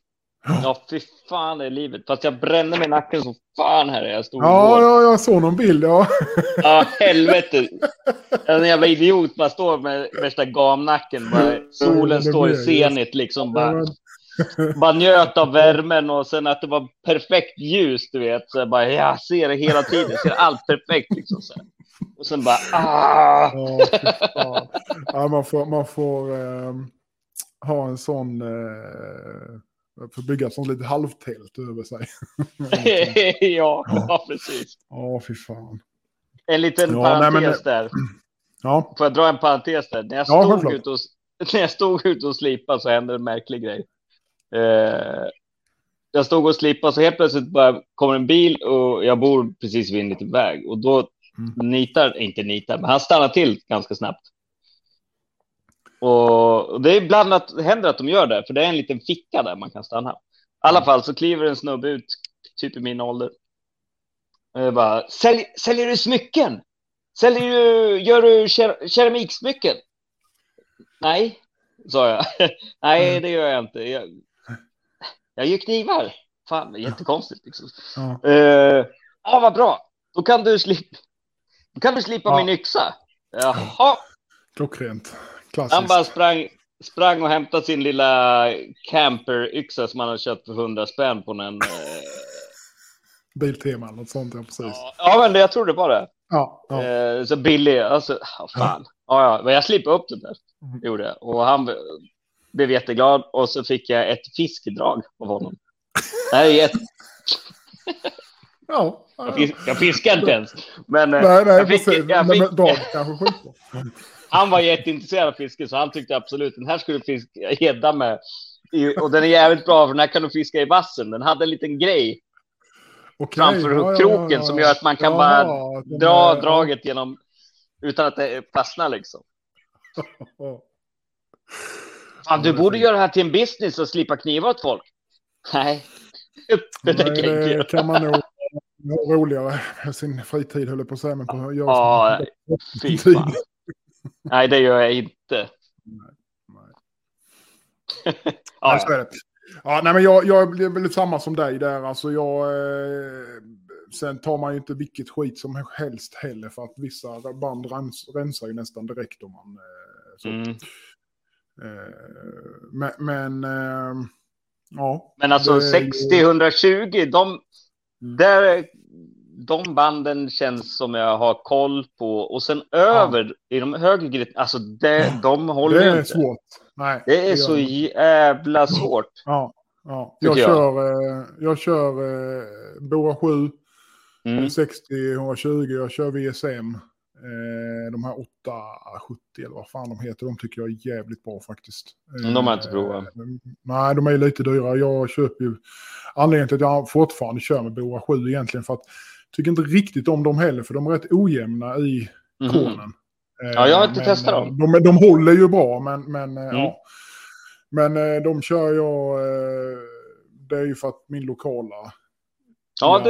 Ja, fy fan det är livet. Fast jag brände mig i nacken som fan här jag stod Ja, ja, jag såg någon bild. Ja. Ja, helvete. En jävla idiot bara står med värsta gamnacken. Bara, solen står i zenit liksom. Bara, bara njöt av värmen och sen att det var perfekt ljus, du vet. Så jag bara, jag ser det hela tiden. Jag ser allt perfekt liksom. Så. Och sen bara, ah! Ja, ja, man får, man får ehm, ha en sån... Uh, får bygga ett sånt litet halvtält över sig. ja, ja, precis. Ja, fy fan. En liten Ja, nej, parentes men- där. Ja, Får jag dra en parentes där? När jag Ja, stod, självklart. ute, och, när jag stod ute och slipade så hände en märklig grej. Eh, jag stod och slipade så helt plötsligt bara kommer en bil och jag bor precis vid en liten väg och då Mm. nitar, inte nitar, men han stannar till ganska snabbt. Och det är ibland att händer att de gör det, för det är en liten ficka där man kan stanna. I alla Mm. fall så kliver en snubbe ut, typ i min ålder. Och jag bara, Sälj, säljer du smycken? Säljer du, gör du ker keramiksmycken? Nej, sa jag. Nej, Mm. det gör jag inte. Jag, jag gör knivar. Fan, det är jättekonstigt. Liksom. ja. Eh, Ja, vad bra. Då kan du slippa, då kan du slippa Ja. min yxa. Jaha. klockrent. Han Klassiskt. bara sprang, sprang och hämtade sin lilla camper-yxa som han hade köpt för 100 spänn på en... Eh... Biltema eller något sånt, ja precis. Ja, ja, men det, jag tror det var det. Ja, ja. Eh, så billig, alltså, oh, fan. Ja, ja, men jag slipade upp den där, Mm. gjorde jag. Och han blev jätteglad och så fick jag ett fiskedrag av honom. Det här är jätte... ja. jag, fisk... jag fiskade inte ens. Men eh, Nej, nej, jag fick, precis. jag fick... men Dag kanske skitbra. han var jätteintresserad av fiske så han tyckte absolut den här skulle du fiska gädda med. Och den är jävligt bra för den här kan du fiska i vassen. Den hade en liten grej Okej, framför ja, kroken ja, ja. som gör att man kan bara dra är- draget genom utan att det fastnar liksom. Fan, du är borde göra det här till en business och slippa kniva åt folk. Nej, det tänker jag inte det göra. kan man nog ha roligare med sin fritid, höll jag på att säga. Men på göra Ja, Fy fan. Nej, det gör jag inte. Nej. Nej, ja. så är det. Ja, nej, men jag, jag blir väl samma som dig där. Alltså jag, eh, sen tar man ju inte vilket skit som helst heller för att vissa band rens, rensar ju nästan direkt om man... Eh, så. Mm. Eh, men, men eh, ja. Men alltså Det är ju- 60-120, de, där, de banden känns som jag har koll på. Och sen över i de högre alltså det, de håller Det är inte. svårt. Nej, Det är gör så jävla svårt. Ja, ja. Jag, jag. kör, eh, jag kör Boa 7, Mm. 60-120, jag kör VSM. Eh, de här 870 eller vad fan de heter, de tycker jag är jävligt bra faktiskt. Men de har inte provat. Eh, nej, de är lite dyra. Jag köper ju... Anledningen till att jag fortfarande kör med Boa 7 egentligen för att jag tycker inte riktigt om dem heller, för de är rätt ojämna i Mhm. konen. Eh, Ja, jag har inte men, testat eh, dem. De, de håller ju bra, men, men eh, Mm. ja. Men eh, de kör jag... Eh, det är ju för att min lokala... Ja, det,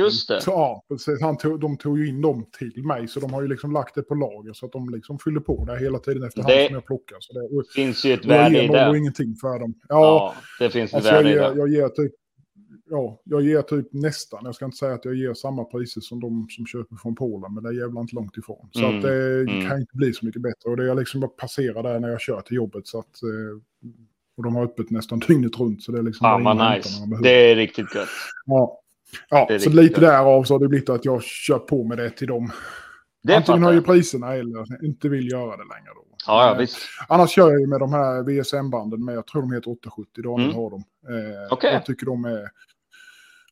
just det. Ja, precis. Han tog, de tog ju in dem till mig, så de har ju liksom lagt det på lager så att de liksom fyller på det hela tiden efterhand Det- som jag plockar. Så det, och, finns ju ett jag värde i ger noll och det. ingenting för dem. Ja, Ja, det finns ett alltså jag, värde i ger, det. jag ger typ... Ja, jag ger typ nästan, jag ska inte säga att jag ger samma priser som de som köper från Polen, men det är jävla inte långt ifrån. Så Mm, att det mm. kan inte bli så mycket bättre. Och det är liksom bara passera där när jag kör till jobbet. Så att, eh, och de har öppet nästan dygnet runt. Så det är liksom Fan vad nice. Det är riktigt gött. Ja, ja så lite därav så har det blivit att jag kör på med det till dem. Det Antingen höjer priserna eller inte vill göra det längre. Då. Ja, ja, Men, visst. Annars kör jag ju med de här VSM-banden, men jag tror de heter 870, Daniel Mm. har dem. Eh, Okej. Jag tycker de är...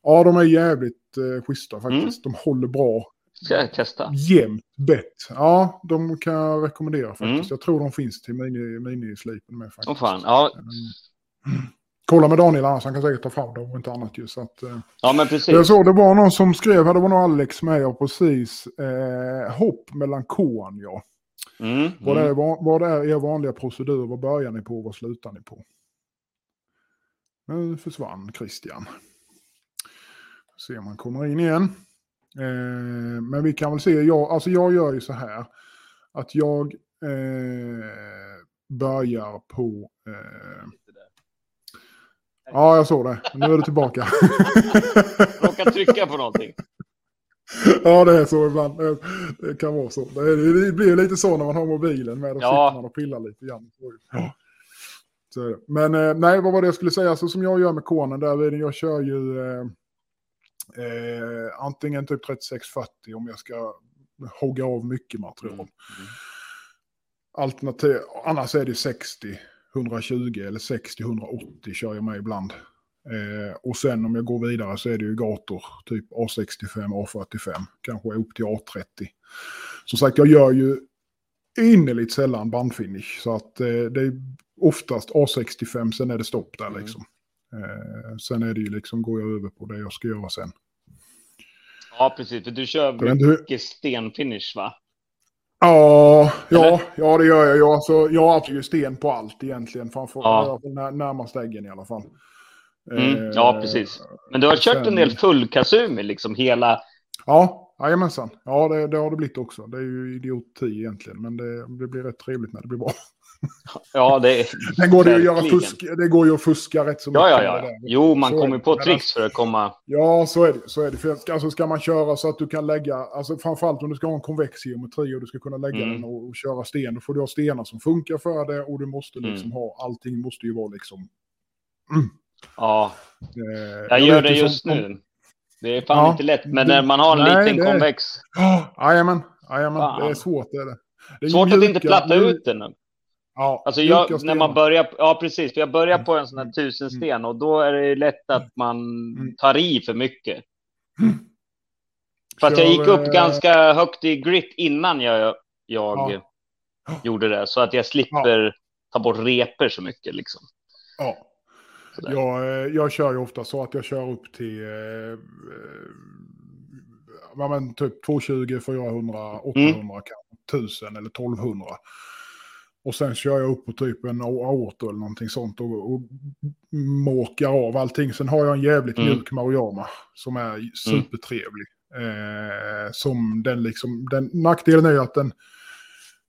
Ja, de är jävligt eh, schyssta faktiskt. Mm. De håller bra. Ska jag testa? Jämnt bett. Ja, de kan jag rekommendera faktiskt. Mm. Jag tror de finns till mini- minislipen med faktiskt. Åh fan. Ja, Mm. Kolla med Daniel annars, han kan säkert ta fram dem och inte annat ju. Så att, eh, ja men jag precis. såg det var någon som skrev, här, det var nog Alex med, ja precis. Eh, hopp mellan K-an, ja. Mm, Vad, mm. är, vad, vad är er vanliga procedur? Vad börjar ni på och vad slutar ni på? Nu försvann Christian. Se om han kommer in igen. Eh, men vi kan väl se, jag, alltså jag gör ju så här. Att jag eh, börjar på... Eh, Ja, jag såg det. Nu är du tillbaka. Råkade trycka på någonting. ja, det är så ibland. Det- kan vara så. Det, blir lite så när man har mobilen med. Då Ja. sitter man och pillar lite grann. Ja. Så. Men eh, nej, vad var det jag skulle säga? Så som jag gör med konen där, jag kör ju eh, eh, antingen typ 3640 om jag ska hogga av mycket material. Mm. Alternativ, annars är det 60, 120 eller 60, 180 kör jag med ibland. Eh, och sen om jag går vidare så är det ju gator, typ A65, A45, kanske upp till A30. Som sagt, jag gör ju innerligt sällan bandfinish, så att eh, det är oftast A65, sen är det stopp där Mm. liksom. Eh, sen är det ju liksom, går jag över på det jag ska göra sen. Ja, precis. För du kör mycket stenfinish, va? Ja, ja, ja det gör jag. Jag, alltså, jag har ju sten på allt egentligen. Framför, Ja. ja. när, närmast äggen i alla fall. Mm, Eh, ja, precis. Men du har kört sen- en del full Kazumi, liksom hela... Ja, jajamensan. Ja, det, det har det blivit också. Det är ju idioti egentligen, men det, det blir rätt trevligt när det blir bra. Ja, det. Sen går det att göra fusk. Det går ju att fuska rätt så Ja, ja, ja. Jo, man Så kommer på tricks för att komma... Ja, så är det. Så är det. För, alltså, ska man köra så att du kan lägga, alltså framförallt om du ska ha en konvex geometri och du ska kunna lägga Mm. den och, och köra sten, då får du ha stenar som funkar för det och du måste Mm. liksom ha, allting måste ju vara liksom... Ja, Eh, jag gör vet det som- just nu. Det är fan Ja. inte lätt, men Det- när man har en Nej, liten det konvex... Ja, Jajamän, jajamän. Fan. Det är svårt det är det. det är Svårt att mjuka- inte platta ut den. Ja, Alltså jag, när man börjar, ja precis, för jag börjar på en sån här Mm. tusen sten och då är det lätt att man Mm. tar i för mycket. För att jag gick upp eh, ganska högt i grit innan jag, jag Ja. gjorde det, så att jag slipper ta bort reper så mycket liksom. Ja. Jag, eh, jag kör ju ofta så att jag kör upp till eh, eh, ja, men typ 220, 400, 800, Mm. kanske 1000 eller 1200. Och sen kör jag upp på typ en aorto eller någonting sånt och, och måkar av allting. Sen har jag en jävligt Mm. mjuk Maruyama som är supertrevlig. Eh, som den liksom, den, nackdelen är ju att den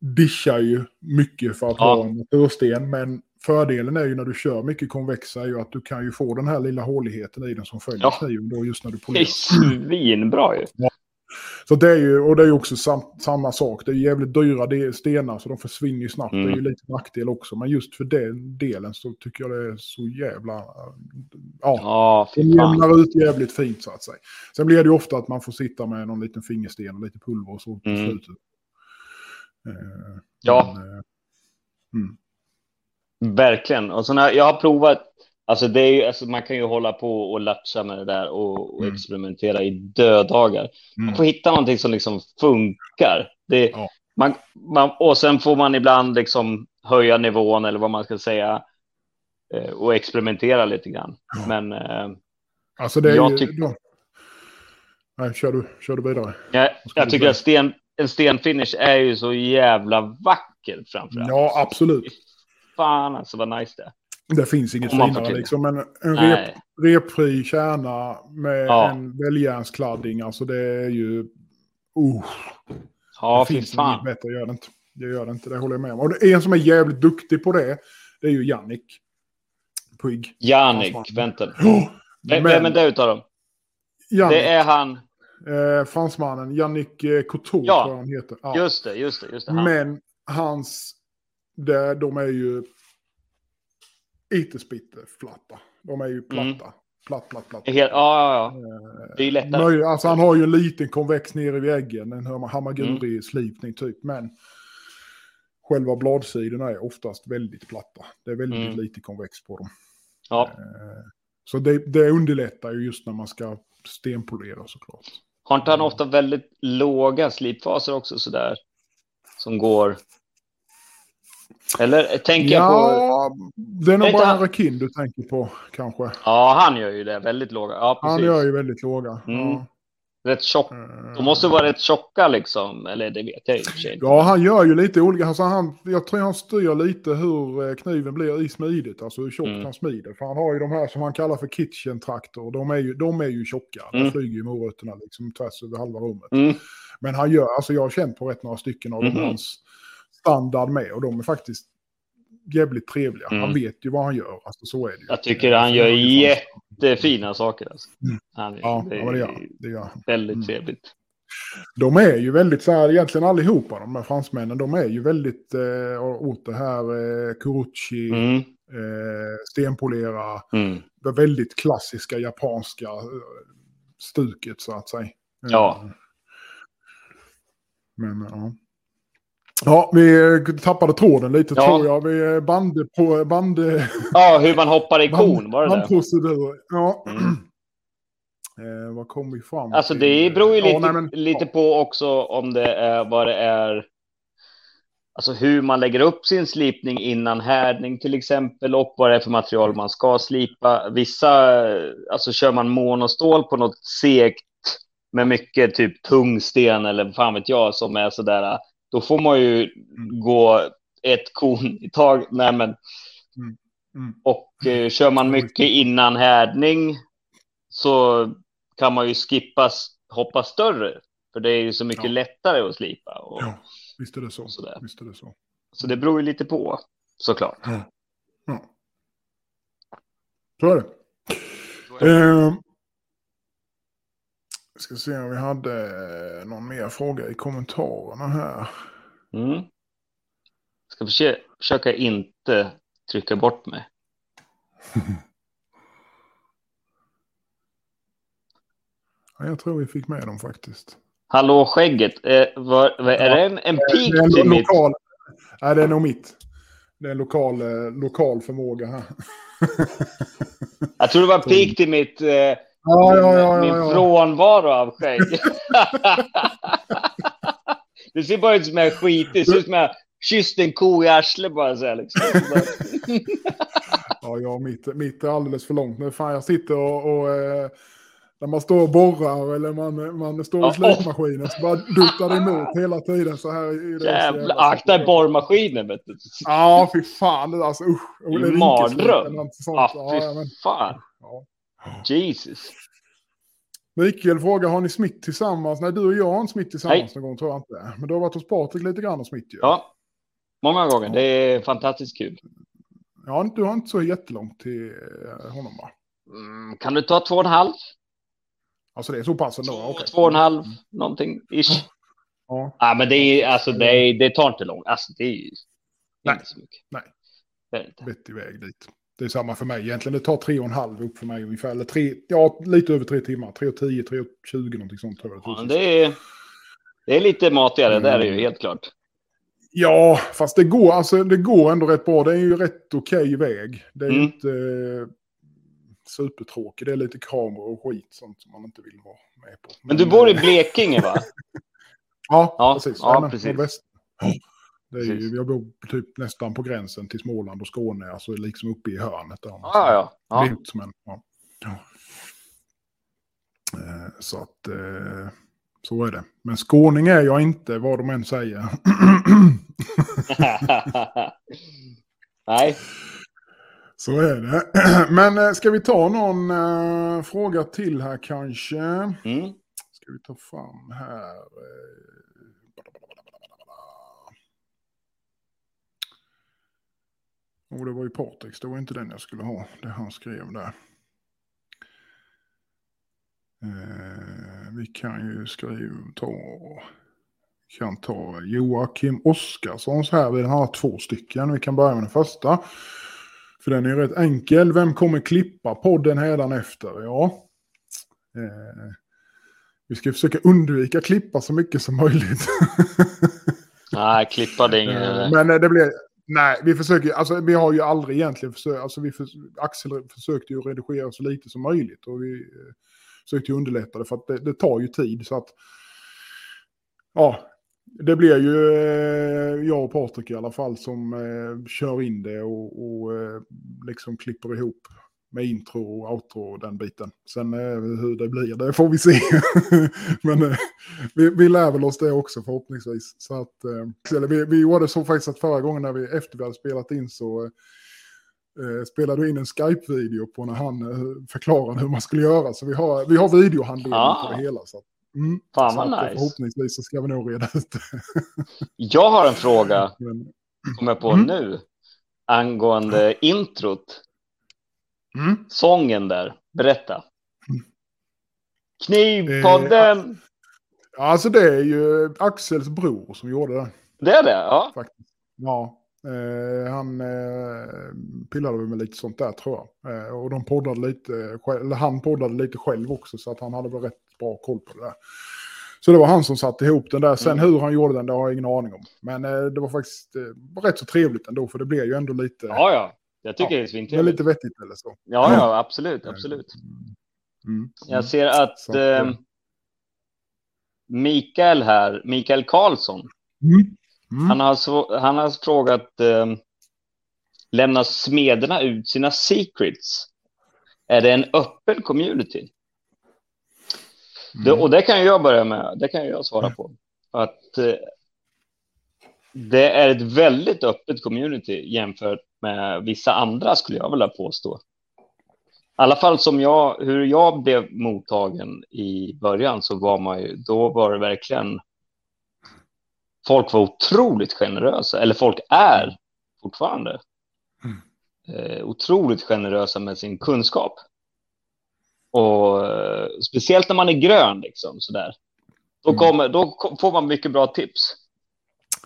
dischar ju mycket för att Ja. ha en natursten. Men fördelen är ju när du kör mycket konvexa är ju att du kan ju få den här lilla håligheten i den som följer Ja. kniven då just när du Det är polerar. svinbra ju. Så det är ju, och det är ju också sam, samma sak. Det är jävligt dyra stenar så de försvinner ju snabbt. Mm. Det är ju lite nackdel också. Men just för den delen så tycker jag det är så jävla... Ja, Ja, de fy fan. jämnar ut jävligt fint så att säga. Sen blir det ju ofta att man får sitta med någon liten fingersten och lite pulver och så på Mm. slutet. Eh, Ja. men, eh, mm. Verkligen. Och så när jag har provat, alltså det är ju, alltså man kan ju hålla på och latcha med det där och, och Mm. experimentera i dödagar. Man Mm. får hitta någonting som liksom funkar. Det, Ja. man, man, och sen får man ibland liksom höja nivån eller vad man ska säga eh, och experimentera lite grann. Ja. Men eh, Alltså det är Jag tycker- då- Nej, kör du, kör du vidare. jag, jag tycker att sten, en stenfinish är ju så jävla vacker framförallt. Ja, absolut. Fan alltså vad nice det är. Det finns inget finare liksom. Men en rep, repfri kärna med Ja. en väljärnskladding, alltså det är ju... Uh, Ja, det finns inget fan. bättre, gör det inte. Det gör det inte, det håller jag med om. Och en som är jävligt duktig på det, det är ju Jannik Puig. Jannik, Fan. vänta. Oh, vem är det utav dem? Jannik, Det är han. eh, fransmannen, Jannik eh, Couture Ja. tror jag han heter. Ja. Just det, just det, just det. Han. Men hans, det, de är ju itespitteplatta. De är ju platta. Mm. Platt, platt, platt. Helt, ja, ja, ja. Eh, Det är lättare. Möj, alltså han har ju en liten konvex nere vid äggen, en Mm. hamaguri-slipning typ. Men själva bladsidorna är oftast väldigt platta. Det är väldigt Mm. lite konvex på dem. ja. Eh, Så det, det underlättar ju just när man ska stenpolera såklart. Har inte han ofta väldigt låga slipfaser också sådär? Som går... Eller tänker jag på... Ja, det är nog bara han- Rakin du tänker på kanske. Ja, han gör ju det. Väldigt låga. Ja, Han precis. gör ju väldigt låga. Mm. Ja. Rätt tjock. Eh, De måste vara rätt tjocka liksom. Eller det vet jag inte. Ja, han gör ju lite olika. Alltså han, jag tror han styr lite hur eh, kniven blir i smidet. Alltså hur tjockt Mm. han smider. För han har ju de här som han kallar för kitchen traktor. De är ju, de är ju tjocka. Mm. flyger ju morötterna liksom tvärs över halva rummet. Mm. Men han gör, alltså jag har känt på rätt några stycken av de hans standard med. Och de är faktiskt jävligt trevliga. Mm. Han vet ju vad han gör. Alltså, så är det ju. Jag tycker han gör jättefina saker. Alltså. Mm. Han, Ja, det ja, gör. Det gör han. väldigt Mm. trevligt. De är ju väldigt så här, egentligen allihopa de här fransmännen, de är ju väldigt eh, åt det här eh, Kuruchi, Mm. eh, stenpolera, Mm. det väldigt klassiska japanska eh, stuket så att säga. Ja. Eh, Men ja. Ja, vi eh, tappade tråden lite Ja. tror jag. Vi eh, band på band... Ja, hur man hoppar i kon, var det det? Bandprocedur. Ja. Mm. Eh, vad kom vi fram Alltså till? det beror ju Ja, lite, nej, men- lite på också om det är vad det är. Alltså hur man lägger upp sin slipning innan härdning till exempel och vad det är för material man ska slipa. Vissa, alltså kör man monostål på något segt med mycket typ tungsten eller fan vet jag som är sådär. Då får man ju gå ett kon i tag. Nej, men, Mm. och eh, kör man mycket innan härdning så kan man ju skippa hoppa större. För det är ju så mycket Ja. lättare att slipa. Och, Ja, visst är det så. Sådär. Visst är det så. Så det beror ju lite på såklart. Ja. Så är det. Eh, ska se om vi hade någon mer fråga i kommentarerna här. Mm. Ska försöka, inte trycka bort mig. Ja, jag tror vi fick med dem faktiskt. Hallå skägget, eh, var, var, är det en, en Det är peak en till mitt? lokal... Nej, det är nog mitt. Det är en lokal, eh, lokal förmåga här. Jag tror det var peak till mitt eh, Ja, ja, ja, min ja. frånvaro av skägg. det ser bara ut som jag är skitig. Det ser ut som jag kysst en ko i arslet bara så här liksom. Ja, ja mitt, mitt är alldeles för långt nu. Fan, jag sitter och... och eh, när man står och borrar eller man, man står i slipmaskinen så bara duttar det emot hela tiden så här. i det. så Jävla akta borrmaskinen vet du. Ja, fy fan. Alltså, usch. Det är mardröm. Ah, Ja, fy fan. ja. Jesus. Mikael frågar, har ni smitt tillsammans? Nej, du och jag har inte smitt tillsammans någon gång tror jag inte. Men du har varit hos Patrik lite grann och smitt ju. Ja, många gånger. Det är fantastiskt kul. Ja, du har inte så jättelångt till eh, honom va? Mm, kan du ta två och en halv? Alltså det är så pass ändå? Två, okej. två och en halv, någonting ish. Ja, Ja, men det är alltså det, är, det tar inte långt. Alltså det är ju Nej. inte så mycket. Nej. Vettig väg dit. Det är samma för mig egentligen. Det tar tre och en halv upp för mig ungefär. Eller tre, ja, lite över tre timmar. Tre och tio, tre och tjugo någonting sånt tror jag. Ja, men det är, det är lite matigare, det är det ju helt klart. Ja, fast det går, alltså, det går ändå rätt bra. Det är ju rätt okej väg. Det är Mm. inte eh, supertråkigt. Det är lite kameror och skit sånt som man inte vill vara med på. Men du bor i eh, Blekinge va? Ja, Ja, precis. ja, men precis. Det är ju, jag bor typ nästan på gränsen till Småland och Skåne, alltså liksom uppe i hörnet. Där, Ja, ja. ja. Det är inte som en, ja. Ja. Eh, Så att, eh, så är det. Men skåning är jag inte, vad de än säger. Nej, Så är det. Men eh, ska vi ta någon fråga till här kanske? mm. Ska vi ta fram här? Oh, det var ju Patrix, det var inte den jag skulle ha. Det han skrev där. Eh, vi kan ju skriva, ta, kan ta Joakim Oskarssons här. Vi har två stycken. Vi kan börja med den första. För den är ju rätt enkel. Vem kommer klippa podden hädan efter? Ja. Eh, vi ska försöka undvika klippa så mycket som möjligt. nej, klippa det är ingen... Eh, Men eh, det blir... Nej, vi försöker... Alltså vi har ju aldrig egentligen försökt... Alltså vi för, Axel försökte ju redigera så lite som möjligt. Och vi eh, försökte ju underlätta det för att det, det tar ju tid. Så att... Ja, det blir ju eh, jag och Patrik i alla fall som eh, kör in det och, och eh, liksom klipper ihop med intro och outro och den biten. Sen eh, hur det blir, det får vi se. Men eh, vi, vi lär väl oss det också förhoppningsvis. Så att, eh, eller vi, vi gjorde så faktiskt att förra gången när vi, efter vi hade spelat in så spelade du in en Skype-video på när han förklarade hur man skulle göra. Så vi har, vi har videohandledning Ah. på det hela. Så, mm, Fan så vad eh, nice. Förhoppningsvis så ska vi nog reda ut det. Jag har en fråga, Men, kommer jag på Mm. nu. angående introt, Mm. sången där. Berätta. Mm. Knivpodden! Ja, Alltså det är ju Axels bror som gjorde det. Det är det? Ja. faktiskt. Ja, eh, han eh, pillade med lite sånt där tror jag. Eh, och de poddade lite, eller han poddade lite själv också så att han hade väl rätt bra koll på det där. Så det var han som satte ihop den där. Sen Mm. hur han gjorde den, det har jag ingen aning om. Men eh, det var faktiskt eh, rätt så trevligt ändå, för det blev ju ändå lite, Ja, ja. Jag tycker Ja, det är det är svintrevligt. lite vettigt eller så. Ja, ja, absolut, absolut. Mm. Jag ser att Så eh, Mikael här, Mikael Karlsson, Mm. Mm. han har, han har frågat eh, lämnar smederna ut sina secrets? Är det en öppen community? Det, Mm. och det kan jag börja med, det kan jag svara på. Att eh, det är ett väldigt öppet community jämfört med vissa andra skulle jag vilja påstå. I alla fall som jag, hur jag blev mottagen i början så var man ju, då var det verkligen folk var otroligt generösa, eller folk är fortfarande eh, otroligt generösa med sin kunskap. Och eh, speciellt när man är grön liksom sådär. Då, Mm. kommer, då får man mycket bra tips.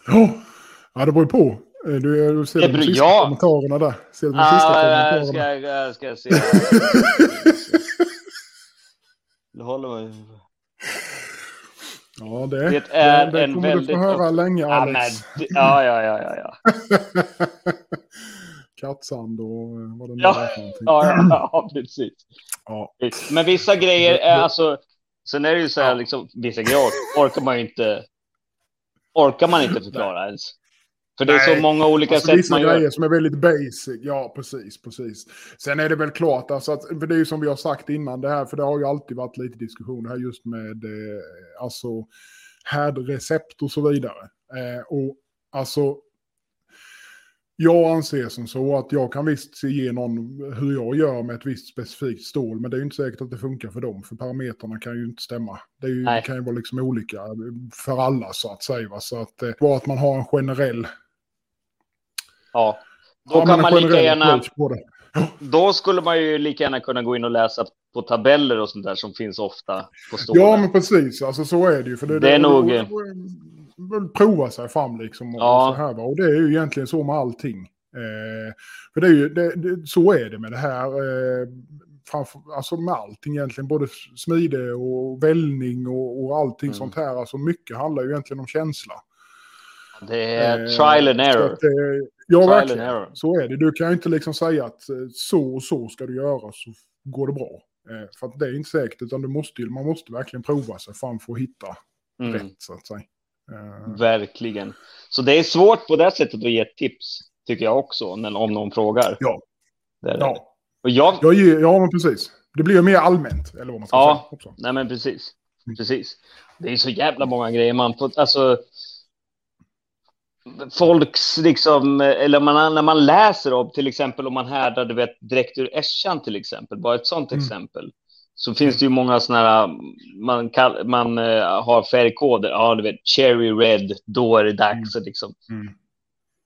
Ja. ja, det beror ju på. Eh, Du, ser Det de sista ja. kommentarerna där. Ser de sista Ah, jag kommentarerna? ska, jag ska se. Det håller man Ja, det, Det är det, det en kommer väldigt du få höra upp- länge, Ja, men, Alex. ja, ja, ja, ja, ja. Kattsand och eh, vad det nu Ja. är. Ja, ja, ja, precis. Ja. Men vissa grejer är alltså, sen är det ju så här, liksom, vissa grejer orkar man ju inte, orkar man inte förklara ens. För det är så Nej. många olika Alltså sätt vissa man grejer gör. som är väldigt basic. Ja, precis, precis. Sen är det väl klart, alltså att, för det är ju som vi har sagt innan det här, för det har ju alltid varit lite diskussion här just med eh, alltså härdrecept och så vidare. Eh, och alltså, jag anser som så att jag kan visst ge någon hur jag gör med ett visst specifikt stål, men det är ju inte säkert att det funkar för dem, för parametrarna kan ju inte stämma. Det, ju, det kan ju vara liksom olika för alla så att säga. Va? Så att eh, bara att man har en generell Ja. Då Ja, kan man lika gärna, det. då skulle man ju lika gärna kunna gå in och läsa på tabeller och sånt där som finns ofta på stålen. Ja, men precis. Alltså så är det ju. För det, Det är nog- och- Prova sig fram liksom. Och, Ja. så här, va? och det är ju egentligen så med allting. Eh, för det är ju, det, det, så är det med det här. Eh, framför, alltså med allting egentligen. Både smide och vällning och, och allting Mm. sånt här. Alltså mycket handlar ju egentligen om känsla. Det är Eh, trial and error. eh, ja, verkligen. Så är det. Du kan ju inte liksom säga att eh, så och så ska du göra så går det bra. Eh, för att det är inte säkert, utan du måste, ju- man måste verkligen prova sig fram för att hitta Mm. rätt så att säga. Eh, Verkligen. Så det är svårt på det sättet att ge tips, tycker jag också, när, om någon frågar. Ja. Det är det. ja. Och jag, Jag ger, ja, men precis. Det blir ju mer allmänt, eller vad man ska Ja. säga. Också. nej men precis. Mm. Precis. Det är så jävla många grejer man får, alltså. Folks liksom, eller man, när man läser om till exempel om man härdar, du vet, direkt ur äschan till exempel, bara ett sånt Mm. exempel. Så finns det ju många sådana här, man, kall, man eh, har färgkoder, ja du vet, cherry red, då är det dags att liksom,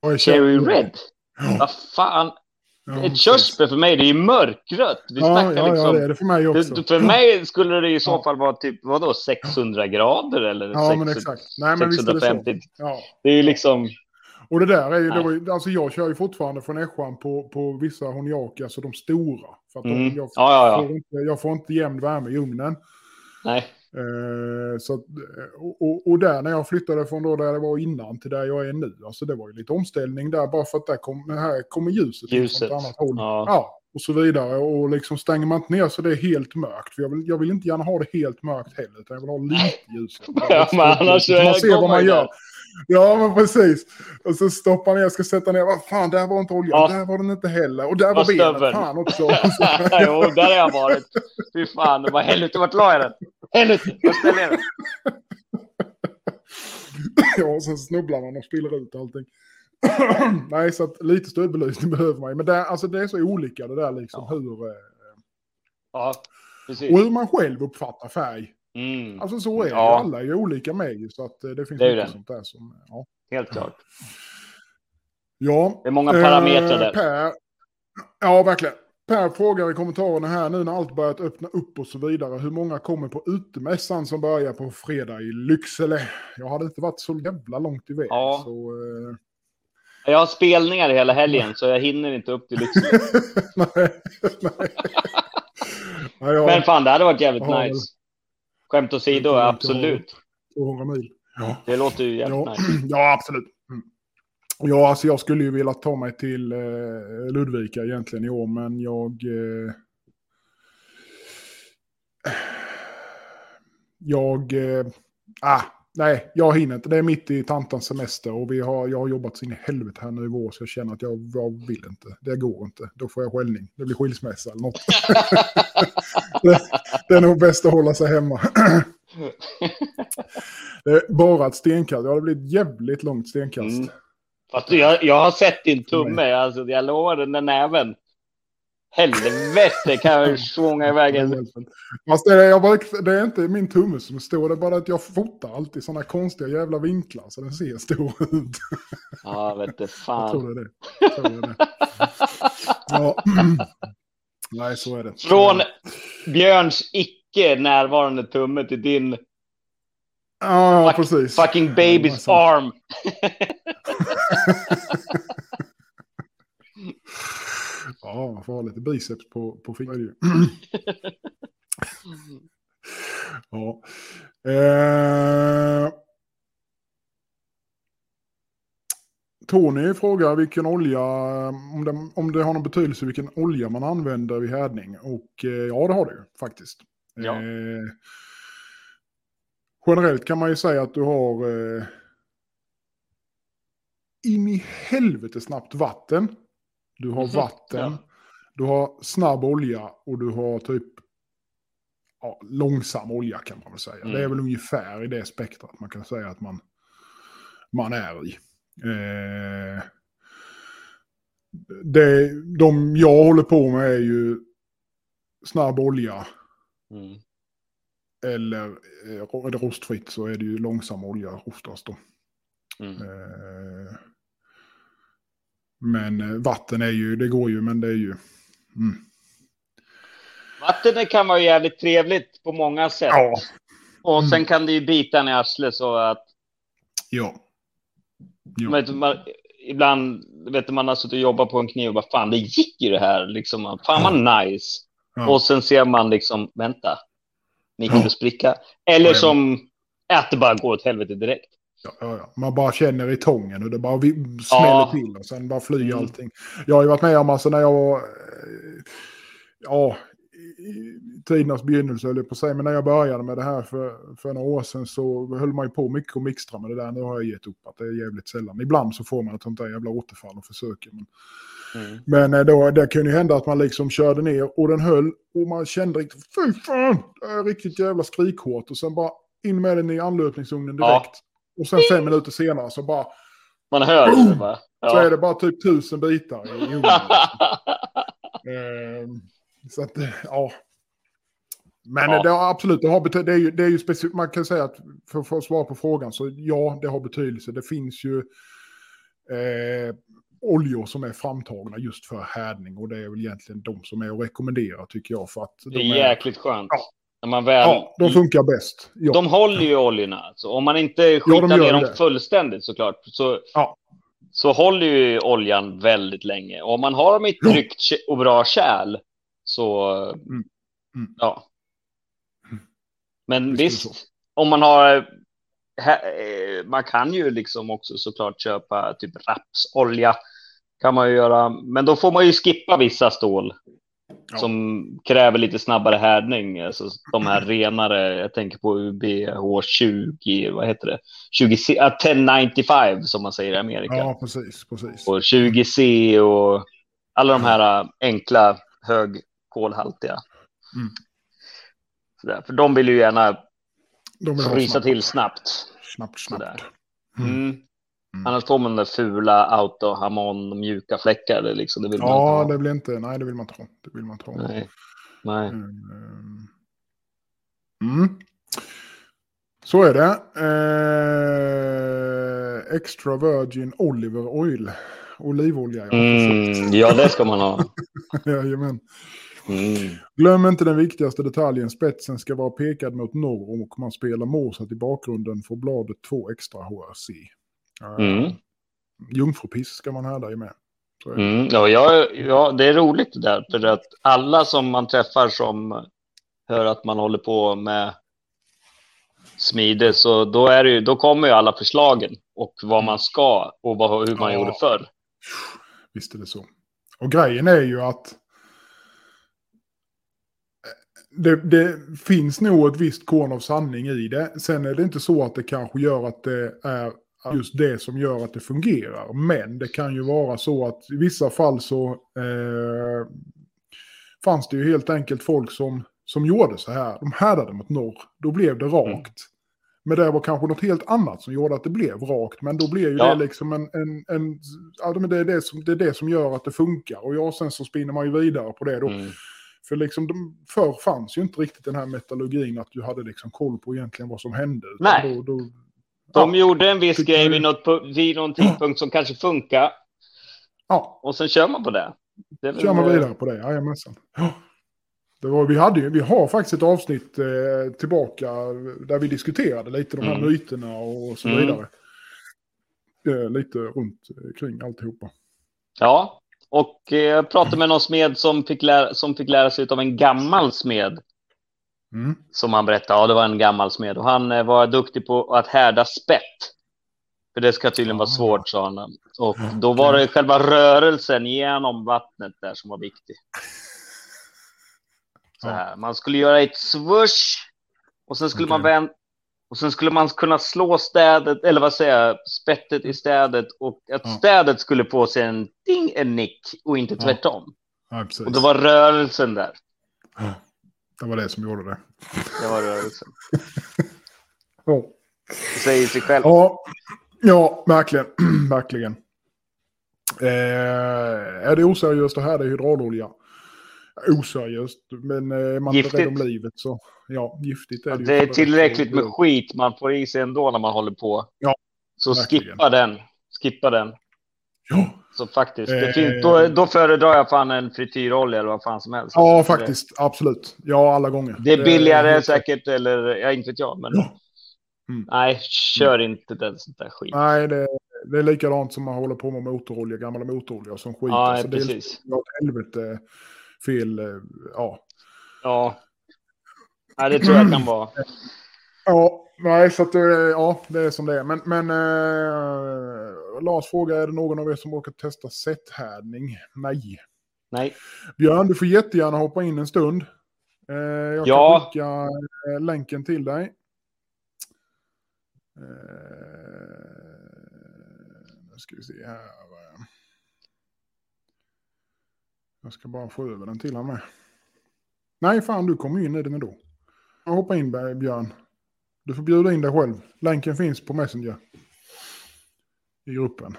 jag cherry red, vad fan, ja, ett körsbär för mig, det är ju mörkrött. Vi Ja, ja, liksom, ja, det är det för mig också. det, för mig skulle det i så fall vara typ, vadå, 600 grader eller Ja, 600, men exakt. Nej, men visst är det så. 650. Ja. Det är ju liksom, Och det där är ju, ju, alltså jag kör ju fortfarande från Äschan på, på vissa honjaki, alltså de stora. För att Mm. de, jag, Ja, ja, ja. Får inte, jag får inte jämn värme i ugnen. nej, Eh, så, att, och, och, där när jag flyttade från då där jag var innan till där jag är nu, alltså det var ju lite omställning där bara för att där kom, här kommer ljuset, Ljuset, från ett annat håll. ja. och så vidare. Och liksom stänger man inte ner så det är helt mörkt. För jag vill, jag vill inte gärna ha det helt mörkt heller, utan jag vill ha lite ljus. Ja, men annars så man ser vad man gör. Ja, men precis. Och så stoppar ner, jag ska sätta ner, vad fan, där var inte oljan, Ja. där var den inte heller. Och där var Vad benet, stöveln. fan också. jo, där har jag varit. Fy fan, det var helvete, vart la jag den? Helvete, var ställer jag den? ja, och sen snubblar man och spiller ut allting. Nej, så att lite stödbelysning behöver man ju. Men det, alltså, det är så olika det där liksom. Ja. Hur, eh, Ja, och precis. hur man själv uppfattar färg. Mm, Alltså så är det. Ja. Alla är ju olika med ju. Så att eh, det finns Det mycket det. sånt där som... Ja. helt klart. Ja. Det är många parametrar där. Per, ja, verkligen. Per frågar i kommentarerna här nu när allt börjat öppna upp och så vidare. Hur många kommer på utemässan som börjar på fredag i Lycksele? Jag hade inte varit så jävla långt iväg. Ja. Så, eh, Jag har spelningar hela helgen så jag hinner inte upp till Lycksele. nej, nej. Men fan, det hade varit jävligt Ja, nice. Skämt åsido, absolut. 200 mil. Ja. Det låter ju jävligt Ja, nice. ja absolut. Mm. Ja, alltså jag skulle ju vilja ta mig till eh, Ludvika egentligen i år, men jag... Eh, jag... Eh, ah, nej, jag hinner inte. Det är mitt i tantans semester och vi har, jag har jobbat så in i helvete här nu i vår så jag känner att jag, jag vill inte. Det går inte. Då får jag skällning. Det blir skilsmässa eller något. det, det är nog bäst att hålla sig hemma. bara ett stenkast. Ja, det blir ett jävligt långt stenkast. Mm. Fast jag, jag har sett din tumme, alltså, jag lovar den där näven. Helvete kan jag svånga iväg en. Fast det är, jag bara, det är inte min tumme som står, det är bara att jag fotar alltid sådana konstiga jävla vinklar så den ser stor ut. Ja, vet du Jag fan. tror det är det. Jag tror det, är det. Ja. Nej, så är det. Från Björns icke närvarande tumme till din Ja, ja fuck- precis. fucking baby's Massa- arm. Ja, man får ha lite biceps på, på fingret ja. Eh... Tony frågar vilken olja, om det, om det har någon betydelse vilken olja man använder vid härdning. Och eh, ja, det har det ju faktiskt. Ja. Eh, generellt kan man ju säga att du har eh, in i helvete snabbt vatten. Du har Mhm, vatten. ja. Du har snabb olja och du har typ ja, långsam olja kan man väl säga. Mm. Det är väl ungefär i det spektrat man kan säga att man, man är i. Eh, det, de jag håller på med är ju snabb olja Mm. eller eh, är det rostfritt så är det ju långsam olja oftast då. Mm. Eh, men eh, vatten är ju, det går ju, men det är ju... Mm. Vatten kan vara jävligt trevligt på många sätt. Ja. Och Mm. sen kan det ju bita en i arslet så att Ja. Ja. vet, du, man, ibland vet du, man har suttit och jobbat på en kniv och bara fan det gick ju det här liksom. Fan vad nice. Ja. Och sen ser man liksom vänta. Mikrospricka. Eller Ja. som att det bara går åt helvete direkt. Ja, ja. Man bara känner i tången och det bara smäller Ja. till och sen bara flyger Mm. allting. Jag har ju varit med om alltså när jag var, eh, ja, i tidernas begynnelse höll jag på att säga, men när jag började med det här för, för några år sedan så höll man ju på mycket och mixtra med det där. Nu har jag gett upp att det är jävligt sällan. Ibland så får man ett sånt där jävla återfall och försöker. Men, Mm. men eh, då, det kunde ju hända att man liksom körde ner och den höll och man kände riktigt, fy fan, det är riktigt jävla skrikhårt och sen bara in med den i anlöpningsugnen Ja. Och sen fem minuter senare så bara Man hör det bara. så är Ja. det bara typ tusen bitar i. Ehm, så att, eh, ja. Men Ja. det har absolut, det, har bety- det är ju, det är ju specifikt, man kan säga att för, för att svara på frågan så ja, det har betydelse. Det finns ju eh, oljor som är framtagna just för härdning och det är väl egentligen de som är att rekommendera tycker jag. För att Det de är jäkligt skönt. Ja. När man väl... Ja, de funkar bäst. Ja. De håller ju oljorna. Alltså. Om man inte skitar gör ner dem det. fullständigt såklart. Så, Ja. så håller ju oljan väldigt länge. Och om man har dem i ett Ja. tryggt och bra kärl så... Mm. Mm. Ja. Men Visst det visst, om man har... Eh, man kan ju liksom också såklart köpa typ rapsolja. Kan man ju göra. Men då får man ju skippa vissa stål. Ja. Som kräver lite snabbare härdning. Alltså de här renare, jag tänker på UBH20, vad heter det? 20, C- ah, 1095 som man säger i Amerika. ja, precis. precis. Och 20C och alla de här äh, enkla högkolhaltiga. Mm. Sådär, för de vill ju gärna De vill ha frysa till snabbt. Snabbt, snabbt. Mm. Mm. Mm. Annars får man de där fula autohamon mjuka fläckar. Liksom, det vill man Ja, inte det blir inte, nej det vill man inte ha. Det vill man inte ha. ha. Nej. Nej. Mm. Mm. Så är det. Eh, extra virgin oliver oil olivolja. Ja, Mm, ja, det ska man ha. Jajamän. Mm. Glöm inte den viktigaste detaljen. Spetsen ska vara pekad mot norr och man spelar morsat i bakgrunden får bladet två extra HRC. Mm. Jungfrupiss ska man härda i med. Mm. Ja, ja, ja, det är roligt det där. För att alla som man träffar som hör att man håller på med smide, så då, är ju, då kommer ju alla förslagen och vad man ska och vad, hur man Ja. gjorde förr. Visst är det så. Och grejen är ju att det, det finns nog ett visst korn av sanning i det. Sen är det inte så att det kanske gör att det är just det som gör att det fungerar. Men det kan ju vara så att i vissa fall så eh, fanns det ju helt enkelt folk som, som gjorde så här. De härdade mot norr. Då blev det rakt. Men det var kanske något helt annat som gjorde att det blev rakt. Men då blev ju Ja. det liksom en... en, en ja, men det, är det, som, det är det som gör att det funkar. Och ja, sen så spinner man ju vidare på det då. Mm. För liksom, de, förr fanns ju inte riktigt den här metallurgin att du hade liksom koll på egentligen vad som hände. Nej. Då, då, De gjorde en viss grej vid, något, vid någon tidpunkt som kanske funkar ja, och sen kör man på det. det väl- kör man vidare på det. Jajamensan. Ja. Det var, vi, hade ju, vi har faktiskt ett avsnitt eh, tillbaka där vi diskuterade lite de här Mm. myterna och så Mm. vidare. Eh, lite runt eh, kring alltihopa. Ja, och eh, jag pratade med någon smed som fick, lära, som fick lära sig av en gammal smed Mm. som han berättade. Ja, det var en gammal smed och han eh, var duktig på att härda spett. För det ska tydligen vara Ah. svårt, sa han. Och då var det själva rörelsen genom vattnet där som var viktig. Så Ja. här. Man skulle göra ett swoosh och sen skulle man Okej. vända och sen skulle man kunna slå städet, eller vad säger jag, spettet i städet och att Ja. städet skulle få sig en ding, en nick och inte Ja. tvärtom. Ja, precis. Och det var rörelsen där. Ja, det var det som gjorde det. Det var rörelsen. Ja. Det säger sig själv. Ja, ja verkligen. verkligen. Eh, är det oseriöst att härda hydraulolja? Oseriöst, men eh, är man Giftigt. rädd om livet så ja, giftigt är det ju. Det är tillräckligt med skit man får i sig ändå när man håller på. Ja, Så verkligen. skippa den. Skippa den. Ja, Så faktiskt, det Eh. finns, då, då föredrar jag fan en frityrolja eller vad fan som helst. ja faktiskt. Absolut. Ja, alla gånger. Det, det är billigare helt- säkert, eller ja, inte vet jag. Men Ja. Mm. nej, kör inte den sånt där skit. Nej, det, det är likadant som man håller på med motorolja, gamla motorolja som skit. Ja, Alltså, det är precis. Ja, åt helvete fel. eh, Ja. Ja. Nej, det tror jag kan vara. Ja, nej, så att det, ja, det är som det är. Men, men eh, Lars frågar, är det någon av er som orkar testa sätthärdning? Nej. Nej. Björn, du får jättegärna hoppa in en stund. Eh, jag Ja. kan skicka eh, länken till dig. Eh, nu ska vi se här. Jag ska bara få över den till han med. Nej, fan, du kommer in i den ändå. Hoppa in, Björn. Du får bjuda in dig själv. Länken finns på Messenger. I gruppen.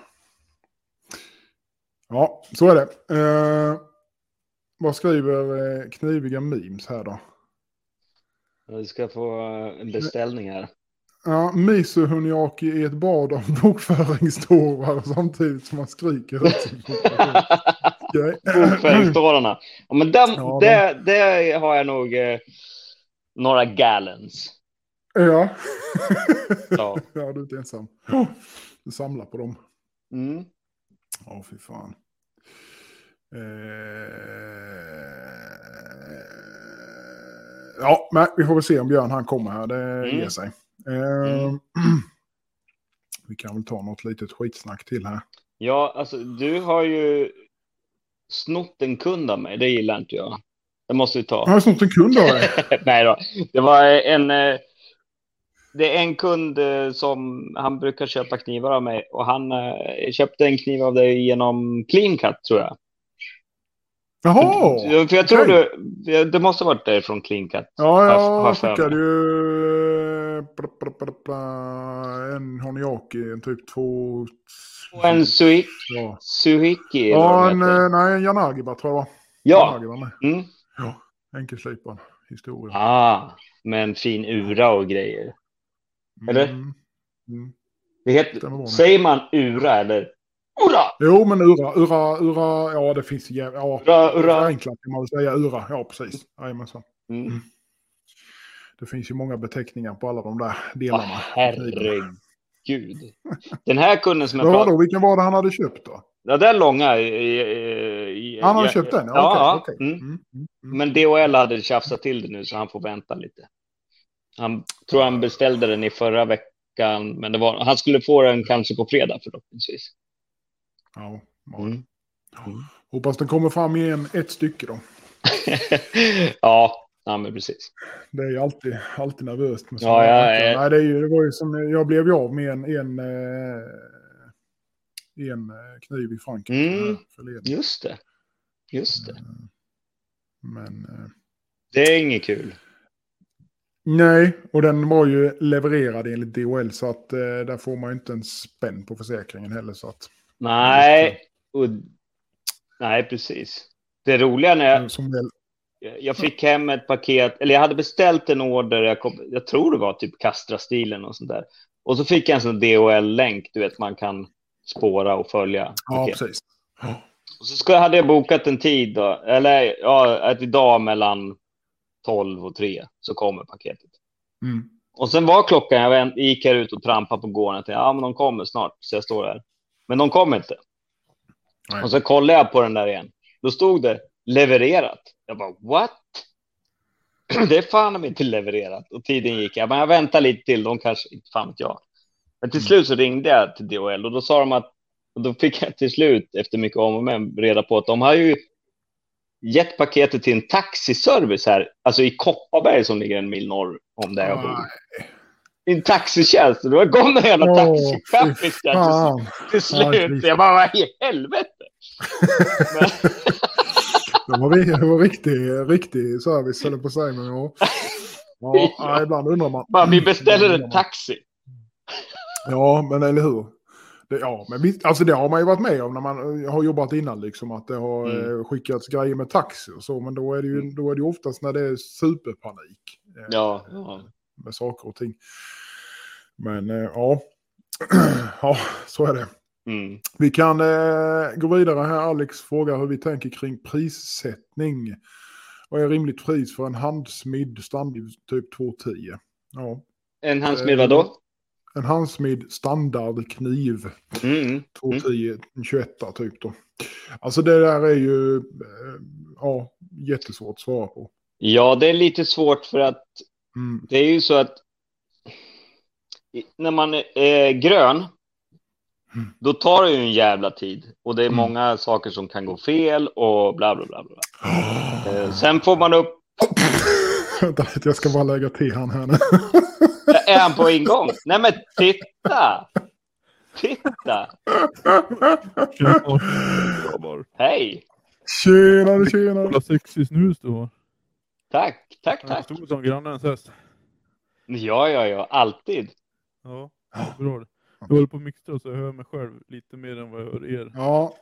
Ja, så är det. Eh, vad skriver eh, kniviga memes här då? Du ska få eh, en beställning här. Ja, Misu Huniaki i ett bad av bokföringstårar samtidigt som man skriker ut. Bokföringstårarna. Ja, men den, Ja, det, det har jag nog eh, några gallons. Ja. Ja. ja, du är inte ensam. Du samlar på dem. Mm. Ja, fy fan. Eh... Ja, men vi får väl se om Björn han kommer här. Det Mm. ger sig. Eh... Mm. Vi kan väl ta något litet skitsnack till här. Ja, alltså du har ju snott en kund av mig. Det gillar inte jag. Det måste vi Jag ta. har snott en kund av dig. Nej då. Det var en... eh, Det är en kund eh, som han brukar köpa knivar av mig och han eh, köpte en kniv av dig genom Clean Cut tror jag. Jaha! För jag tror okej. du, det måste ha varit därifrån Clean Cut. Ja, har jag skickade ju eh, bla, bla, bla, bla, en Honiaki, en typ två... Och en Suik, Ja, eller ja en, nej, en Yanagiba tror jag var. Ja. Yanagi var med. Mm. Ja, enkelslipad historia. Ah, med en fin ura och grejer. Eller? Mm. Mm. Det heter, säger man ura eller? Ura! Jo, men Ura, Ura, Ura, ja det finns ju ja. Ura, Ura. Förenklat kan man väl säga, Ura, ja precis. Jajamensan. Mm. Det finns ju många beteckningar på alla de där delarna. herregud. Den här kunden som jag pratade då? Vilken var det han hade köpt då? Ja, den långa. i- i- i- Han hade ja, köpt den? Ja, Ja, okej. ja. Mm. Mm, mm, mm. Men DHL hade tjafsat till det nu så han får vänta lite. Han tror han beställde den i förra veckan, men det var, han skulle få den kanske på fredag förhoppningsvis. Ja, ja. Mm. Hoppas den kommer fram i en, ett stycke då. ja, ja, men precis. Det är ju alltid, alltid nervöst. Med Ja, här är- Nej, det, är ju, det var ju som, jag blev ju av med en, en, eh, en eh, kniv i Frankrike Mm. Just det. Just det. Men eh, Det är inget kul. Nej, och den var ju levererad enligt DHL så att eh, där får man ju inte en spänn på försäkringen heller. Så att, Nej, och, nej precis. Det roliga när jag, väl, jag fick hem ett paket, eller jag hade beställt en order, jag, kom, jag tror det var typ Castra-stilen och sånt där. Och så fick jag en sån DHL-länk, du vet man kan spåra och följa. ja, paket. precis. Och så hade jag bokat en tid då, eller ja, att idag mellan 12 och 3 så kommer paketet. Mm. Och sen var klockan, jag vänt- gick här ut och trampade på gården och tänkte, ja men de kommer snart, så jag står här. Men de kom inte. Nej. Och så kollade jag på den där igen. Då stod det levererat. Jag bara, what? Det är fan inte levererat. Och tiden gick. Jag bara, jag väntar lite till, de kanske, inte fan vet jag. Men till slut så ringde jag till DHL och då sa de att, och då fick jag till slut, efter mycket om och men, reda på att de har ju gett paketet till en taxiservice här, alltså i Kopparberg som ligger en mil norr om där jag bor. En taxitjänst. Och då kom det en jävla Åh, taxichaffis fy där fan. till, slut. jag bara, vad i helvete? Men, Det var, det var riktig, riktig service, jag på säga. Men ja. Ja, ja, ibland undrar man. bara, vi beställer en man. taxi. Ja, men eller hur? Det, ja, men visst, alltså det har man ju varit med om när man eh, har jobbat innan, liksom att det har Mm. eh, skickats grejer med taxi och så, men då är det ju då är det ju oftast när det är superpanik eh, Ja, ja. med saker och ting. Men ja. ja, så är det. Mm. Vi kan eh, gå vidare här. Alex frågar hur vi tänker kring prissättning. Vad är rimligt pris för en handsmidd standard typ 210? Ja, En handsmed vadå? En handsmidd standardkniv Mm. 210, en 21 typ då. Alltså det där är ju, eh, ja, jättesvårt att svara på. Ja, det är lite svårt för att Mm. det är ju så att när man är grön, Mm. då tar det ju en jävla tid. Och det är Mm. många saker som kan gå fel och bla bla bla. bla. Eh, Sen får man upp, Vänta jag ska bara lägga till han här nu. är han på ingång? Nej men titta! Titta! Hej! Tjenare, tjenare. Jävla sexig snus du har. Tack, tack, tack. stor som grannens häst. Ja, ja, ja, alltid. Ja, bra. Jag håller på att mixa så jag hör mig själv lite mer än vad jag hör er. Ja,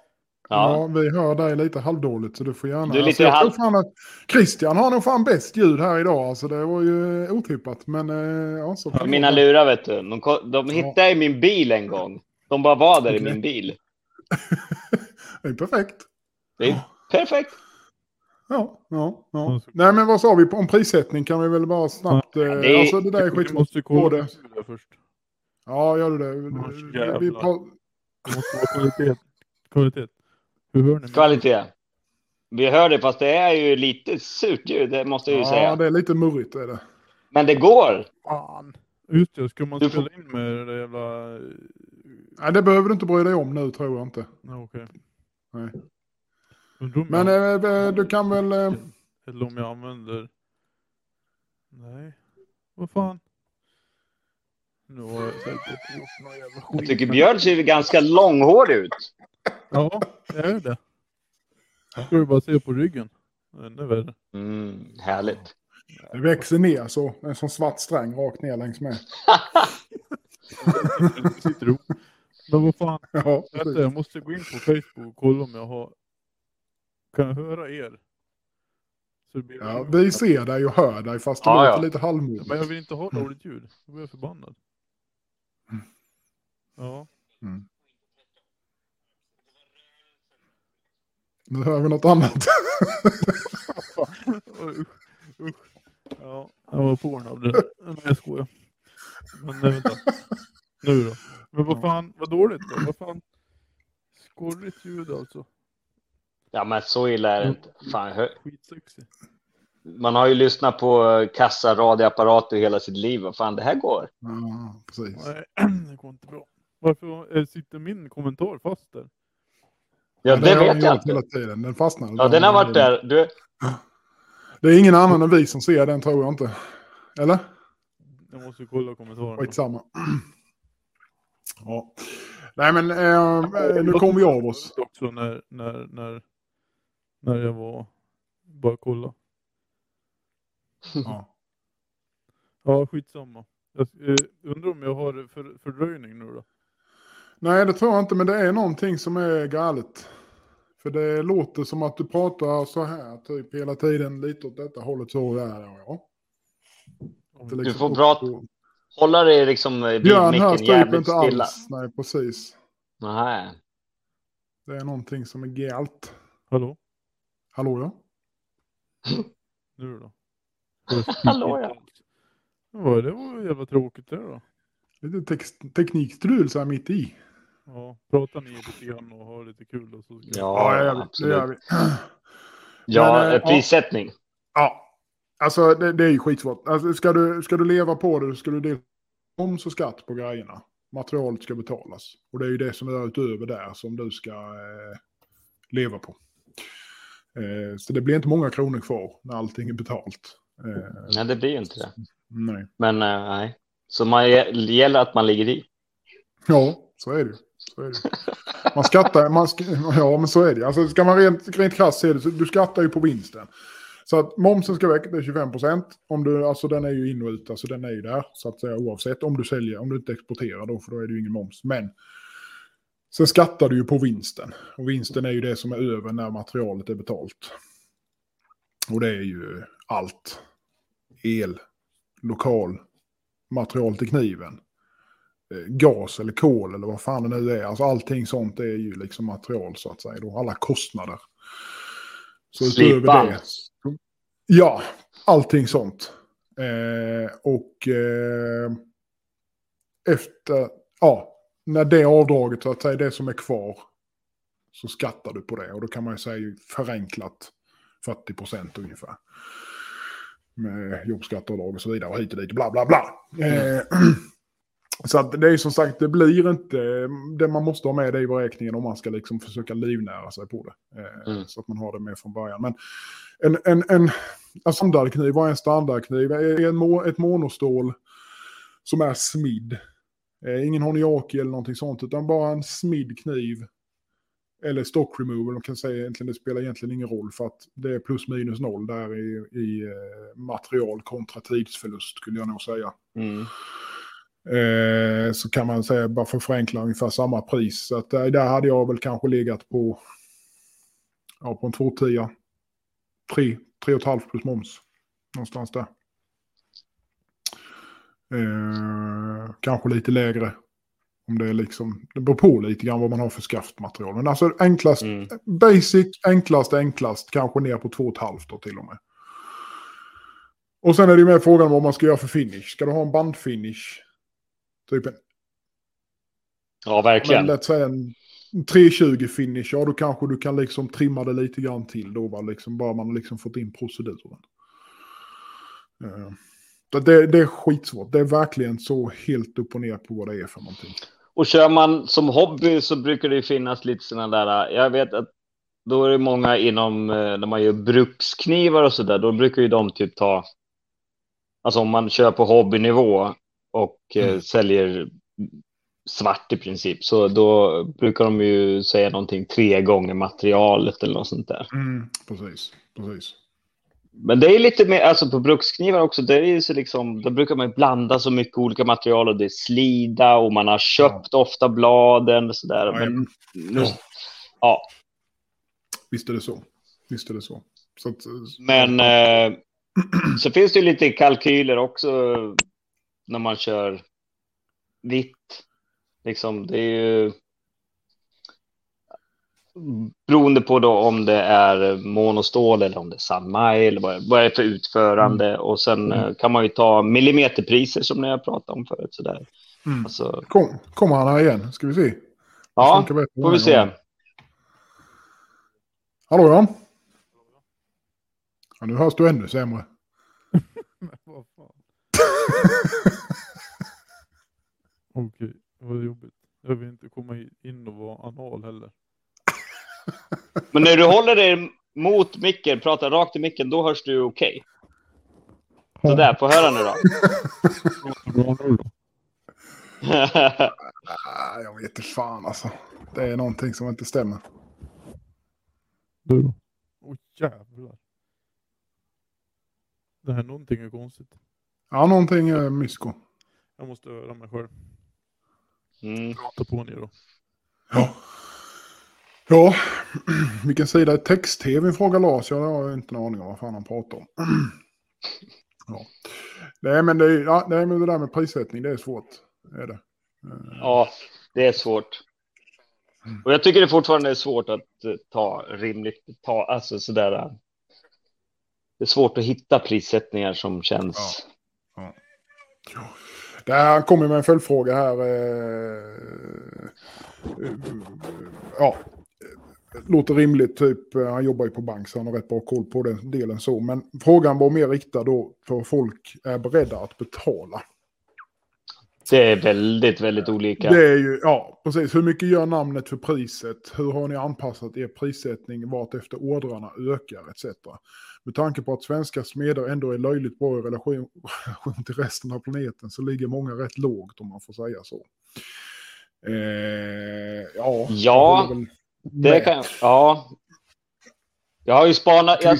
Ja, ja, vi hör dig lite halvdåligt så du får gärna... Du är lite tror halv- att Christian har nog fan bäst ljud här idag. Alltså det var ju otippat. Men eh, ja, så Ja, mina lurar vet du. De, de hittade jag i min bil en gång. De bara var där i Okej. min bil. Det är perfekt. Det är perfekt. Ja, ja, ja. Ja, Nej men vad sa vi om prissättning kan vi väl bara snabbt... Eh, det är- Alltså det där är Vi skitsvårt. måste kolla först. Ja, gör du det? Ja, Vi, vi, måste vara kvalitet. Kvalitet. Hur hör ni mig? Kvalitet. Vi hör det, fast det är ju lite surt ljud, det måste jag ju ja, säga. det är lite murrigt är det. Men det går. Fan. Just det, ska man Du spela får- in med det jävla... Nej, det behöver du inte bry dig om nu tror jag inte. Nej, okej. Nej. Om Men jag... eh, du kan väl... Eh, Eller om jag använder... Nej. Vad fan? Nu har jag säkert gjort någon jävla skit. Jag tycker Björn ser ganska långhårig ut. Ja, jag är det. Ska du bara se på ryggen. Ännu värre. Mm, härligt. det växer ner så. En sån svart sträng rakt ner längs med. Ihop. Men vad fan. Ja, Vänta, jag måste gå in på Facebook och kolla om jag har... Kan jag höra er? Så det blir... ja, vi ser dig och hör dig fast det Ja, låter ja. lite halvmodigt. Men jag vill inte ha dåligt ljud. Då blir jag förbannad. Ja. Mm. Nu hör vi något annat. usch, usch. Ja, jag var Pornhub det. Nej, jag skojar. Men nej, vänta. Nu då. Men vad fan, vad dåligt då? Vad fan? Skorrigt ljud alltså. Ja, men så illa är det inte. Fan, hö- man har ju lyssnat på kassa radioapparater hela sitt liv. Vad fan, det här går. Ja, precis. Nej, det går inte bra. Varför eh, sitter min kommentar fast där? Ja, det har vet jag inte. hela tiden. Den fastnade. Ja, den har varit där. Du, Det är ingen annan än vi som ser den tror jag inte. Eller? Jag måste kolla kommentarerna. Skitsamma. Ja. Nej men eh, nu kommer vi av oss. Också när, när, när, när jag var... Bara kolla. Ja. Ja, skitsamma. Jag eh, undrar om jag har för, fördröjning nu då? Nej det tror jag inte men det är någonting som är galet. För det låter som att du pratar så här typ hela tiden lite åt detta hållet så där. Ja, ja. Om Det är Du liksom får prata- och- hålla dig liksom vid Björn hörs micken jävligt inte stilla. alls. Nej precis. Nej. Det är någonting som är galet. Hallå? Hallå ja? Nu då? Hallå, ja. ja. Det var jävla tråkigt det då. Lite tex- teknikstrul så här mitt i. Ja, prata ni lite grann och ha lite kul. Och så ska Ja, det vi. Det absolut. gör vi. Ja, Men, eh, prissättning. Ja, alltså det, det är ju skitsvårt. Alltså, ska, du, ska du leva på det ska du dels moms och skatt på grejerna. Materialet ska betalas. Och det är ju det som är utöver där som du ska eh, leva på. Eh, så det blir inte många kronor kvar när allting är betalt. Eh, Nej, det blir ju inte det. nej. Men eh, nej. Så man det gäller att man ligger i. Ja, så är det Man skattar, man sk ja men så är det. Alltså ska man rent, rent krasst se det, så du skattar ju på vinsten. Så att momsen ska väck, det är 25 procent. Alltså den är ju in och ut, alltså den är ju där så att säga oavsett om du säljer, om du inte exporterar då, för då är det ju ingen moms. Men sen skattar du ju på vinsten. Och vinsten är ju det som är över när materialet är betalt. Och det är ju allt. El, lokal, material till kniven gas eller kol eller vad fan det nu är. Alltså allting sånt är ju liksom material så att säga. Då. Alla kostnader. Så utöver det. Ja, allting sånt. Eh, och eh, efter, ja, när det avdraget så att säga, det som är kvar så skattar du på det. Och då kan man ju säga förenklat 40 procent ungefär. Med jobbskatteavdrag och så vidare och hit och dit bla bla bla. Eh, så att det är som sagt, det blir inte, det man måste ha med det i beräkningen om man ska liksom försöka livnära sig på det. Eh, Mm. Så att man har det med från början. Men en, en, en, en standardkniv, vad är en standardkniv? En, ett monostål som är smidd. Eh, ingen honiaki eller någonting sånt, utan bara en smidd kniv. Eller stock removal, de kan säga egentligen, det spelar egentligen ingen roll för att det är plus minus noll där i, i eh, material kontra tidsförlust skulle jag nog säga. Mm. Eh, så kan man säga, bara för att förenkla, ungefär samma pris. Så att, eh, där hade jag väl kanske legat på, ja, på en 210. 3, 3,5 plus moms. Någonstans där. Eh, kanske lite lägre. Om det är liksom, det beror på lite grann vad man har för skaftmaterial. Men alltså enklast, Mm. basic, enklast, enklast, kanske ner på 2,5 då till och med. Och sen är det ju med frågan vad man ska göra för finish. Ska du ha en bandfinish? Typ en, Ja, men verkligen. låt säga en 320 finish. Ja, då kanske du kan liksom trimma det lite grann till då. Va? Liksom, bara man har liksom fått in proceduren. Eh, så det, det är skitsvårt. Det är verkligen så helt upp och ner på vad det är för någonting. Och kör man som hobby så brukar det finnas lite sådana där. Jag vet att då är det många inom eh, när man gör bruksknivar och så där. Då brukar ju de typ ta. Alltså om man kör på hobbynivå och eh, Mm. säljer svart i princip. Så då brukar de ju säga någonting tre gånger materialet eller något sånt där. Precis, precis. Men det är lite mer, alltså på bruksknivar också, det är så liksom, då brukar man ju blanda så mycket olika material och det är slida och man har köpt ofta bladen och sådär. Men nu, Ja. ja, Visst är det så. Visst är det så. så att, men eh, så finns det ju lite kalkyler också när man kör vitt. Liksom, det är ju... beroende på då om det är monostål eller om det är Sanmai eller vad, vad är det för utförande. Och sen Mm. eh, kan man ju ta millimeterpriser som ni har pratat om förut. Sådär. Mm. Alltså, Kom, kommer han här igen? Ska vi se. ja, får vi se. Hallå ja. ja. Nu hörs du ännu sämre. Vad. Okej, det var jobbigt. Jag vill inte komma in och vara anal heller. Men när du håller dig mot micken, pratar rakt i micken, då hörs du okej. Sådär, få höra nu då. Jag vet inte fan alltså. Det är någonting som inte stämmer. Du då? Åh jävlar. Det här någonting är konstigt. Ja, någonting är mysko. Jag måste höra mig själv. mm. Prata på ni då. Ja. Ja, vilken sida är text-tv frågar Lars. Jag har inte en aning om vad fan han pratar om. Ja. Nej, men det, är, ja, nej, men det där med prissättning, det är svårt. Är det. Eh, Ja, det är svårt. Och jag tycker det fortfarande är svårt att eh, ta rimligt, ta, alltså sådär. eh, Det är svårt att hitta prissättningar som känns. Det här kommer med en följdfråga här. Eh, eh, ja, låter rimligt. Typ, eh, han jobbar ju på bank så han har rätt bra koll på den delen så. Men frågan var mer riktad då för folk är beredda att betala. Det är väldigt, väldigt olika. Det är ju, ja, precis. Hur mycket gör namnet för priset? Hur har ni anpassat er prissättning vart efter ordrarna ökar etc. Med tanke på att svenska smeder ändå är löjligt bra i relation, till resten av planeten så ligger många rätt lågt om man får säga så. Eh, ja, Ja, Det med kan jag, ja. Jag har ju spanat, jag,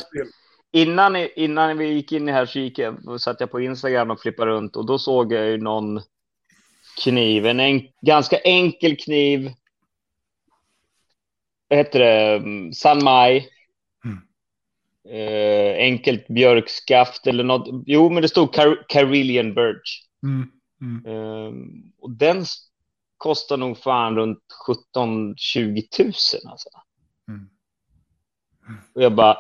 innan, innan vi gick in i här så gick jag, satt jag på Instagram och flippade runt och då såg jag ju någon kniv, en en, ganska enkel kniv. Vad heter det? Mm, Sanmai. Eh, enkelt björkskaft eller något. Jo, men det stod Car Carillion Birch. Mm, mm. Eh, och den kostar nog fan runt 17-20 tusen alltså. Mm. Och jag bara...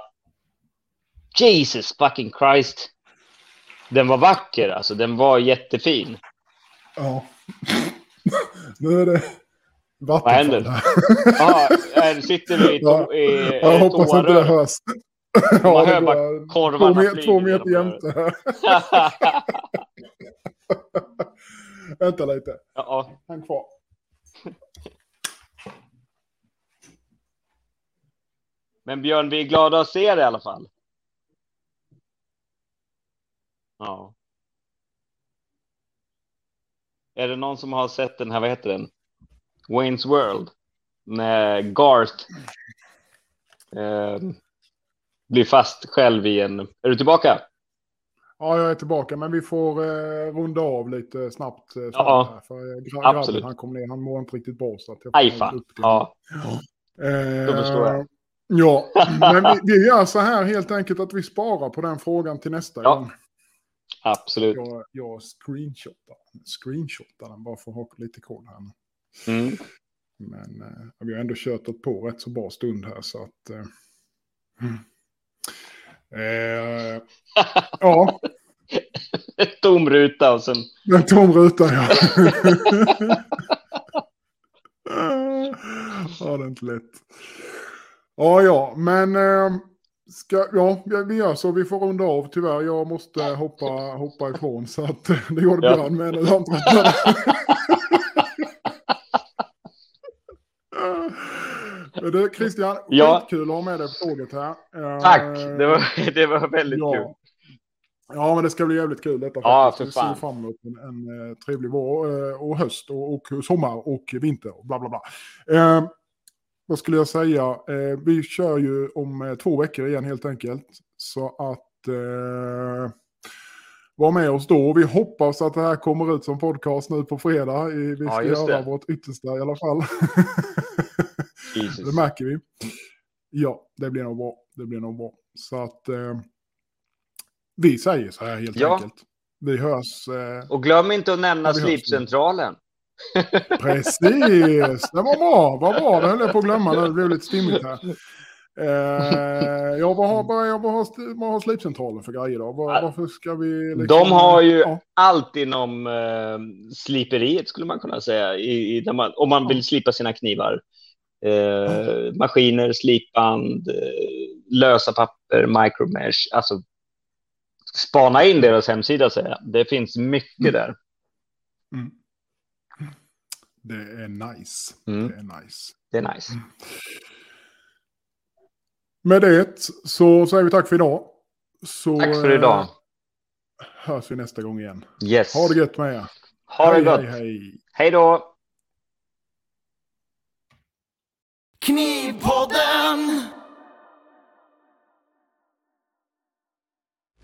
Jesus fucking Christ. Den var vacker alltså. Den var jättefin. Ja. nu är det Vad händer? vattenfall här. Ja, här sitter vi i, Ja. to- i Jag ett hoppas inte det hörs. Man hör bara korvarna två, två meter jämte. Vänta lite. ja, Häng kvar. men Björn, vi är glada att se dig i alla fall. Ja. Är det någon som har sett den här, vad heter den? Wayne's World. Med Garth. Eh, blir fast själv i en... Är du tillbaka? Ja, jag är tillbaka, men vi får eh, runda av lite snabbt. Eh, Ja, för eh, gra- absolut. grabben, han kom ner, han mår inte riktigt bra. Så att jag Aj fan. Ja, Eh, då förstår jag. Ja, men vi, vi gör så här helt enkelt att vi sparar på den frågan till nästa Ja. gång. absolut. Jag, jag screenshotar, screenshotar den bara för att ha lite koll här. Mm. Men eh, vi har ändå kört på rätt så bra stund här så att... Eh, mm. Eh, ja, Tom ruta och sen... en tom ruta ja. ja, det är inte lätt. Ja, ja, men... Eh, ska, ja, vi gör så. Vi får runda av tyvärr. Jag måste hoppa, hoppa ifrån så att det gjorde Ja. Björn med. Tröttnade. Men du, Christian, Ja. skitkul att ha med dig på tåget här. Eh, Tack! Det var, det var väldigt ja. kul. Ja, men det ska bli jävligt kul detta. Ja, för Vi ser fan. fram emot en, en eh, trevlig vår eh, och höst och, och sommar och vinter och bla bla bla. Eh, vad skulle jag säga? Eh, vi kör ju om två veckor igen helt enkelt. Så att eh, var med oss då. Vi hoppas att det här kommer ut som podcast nu på fredag. Vi ska Ja, göra vårt yttersta i alla fall. Jesus. det märker vi. Ja, det blir nog bra. Det blir nog bra. Så att eh, vi säger så här helt Ja. enkelt. Vi hörs. Eh, Och glöm inte att nämna. Slipcentralen. Precis, det var bra. Vad bra, det höll jag på att glömma. Det blev lite stimmigt här. Eh, ja, vad har, vad, vad, har, vad har slipcentralen för grejer då? Var, varför ska vi... Liksom, De har ju ja. allt inom eh, sliperiet skulle man kunna säga, i, i, man, om man vill slipa sina knivar. Eh, maskiner, slipband, eh, lösa papper, micromesh, alltså spana in deras hemsida säger jag. Det finns mycket Mm. där. Mm. Det är nice. Mm. Det är nice. Det är nice. Med det så säger vi tack för idag. Så, Tack för idag. eh, hörs vi nästa gång igen. Yes. Ha det gött med er. Ha det hej, gott. hej, hej. Hej då. Knivpodden!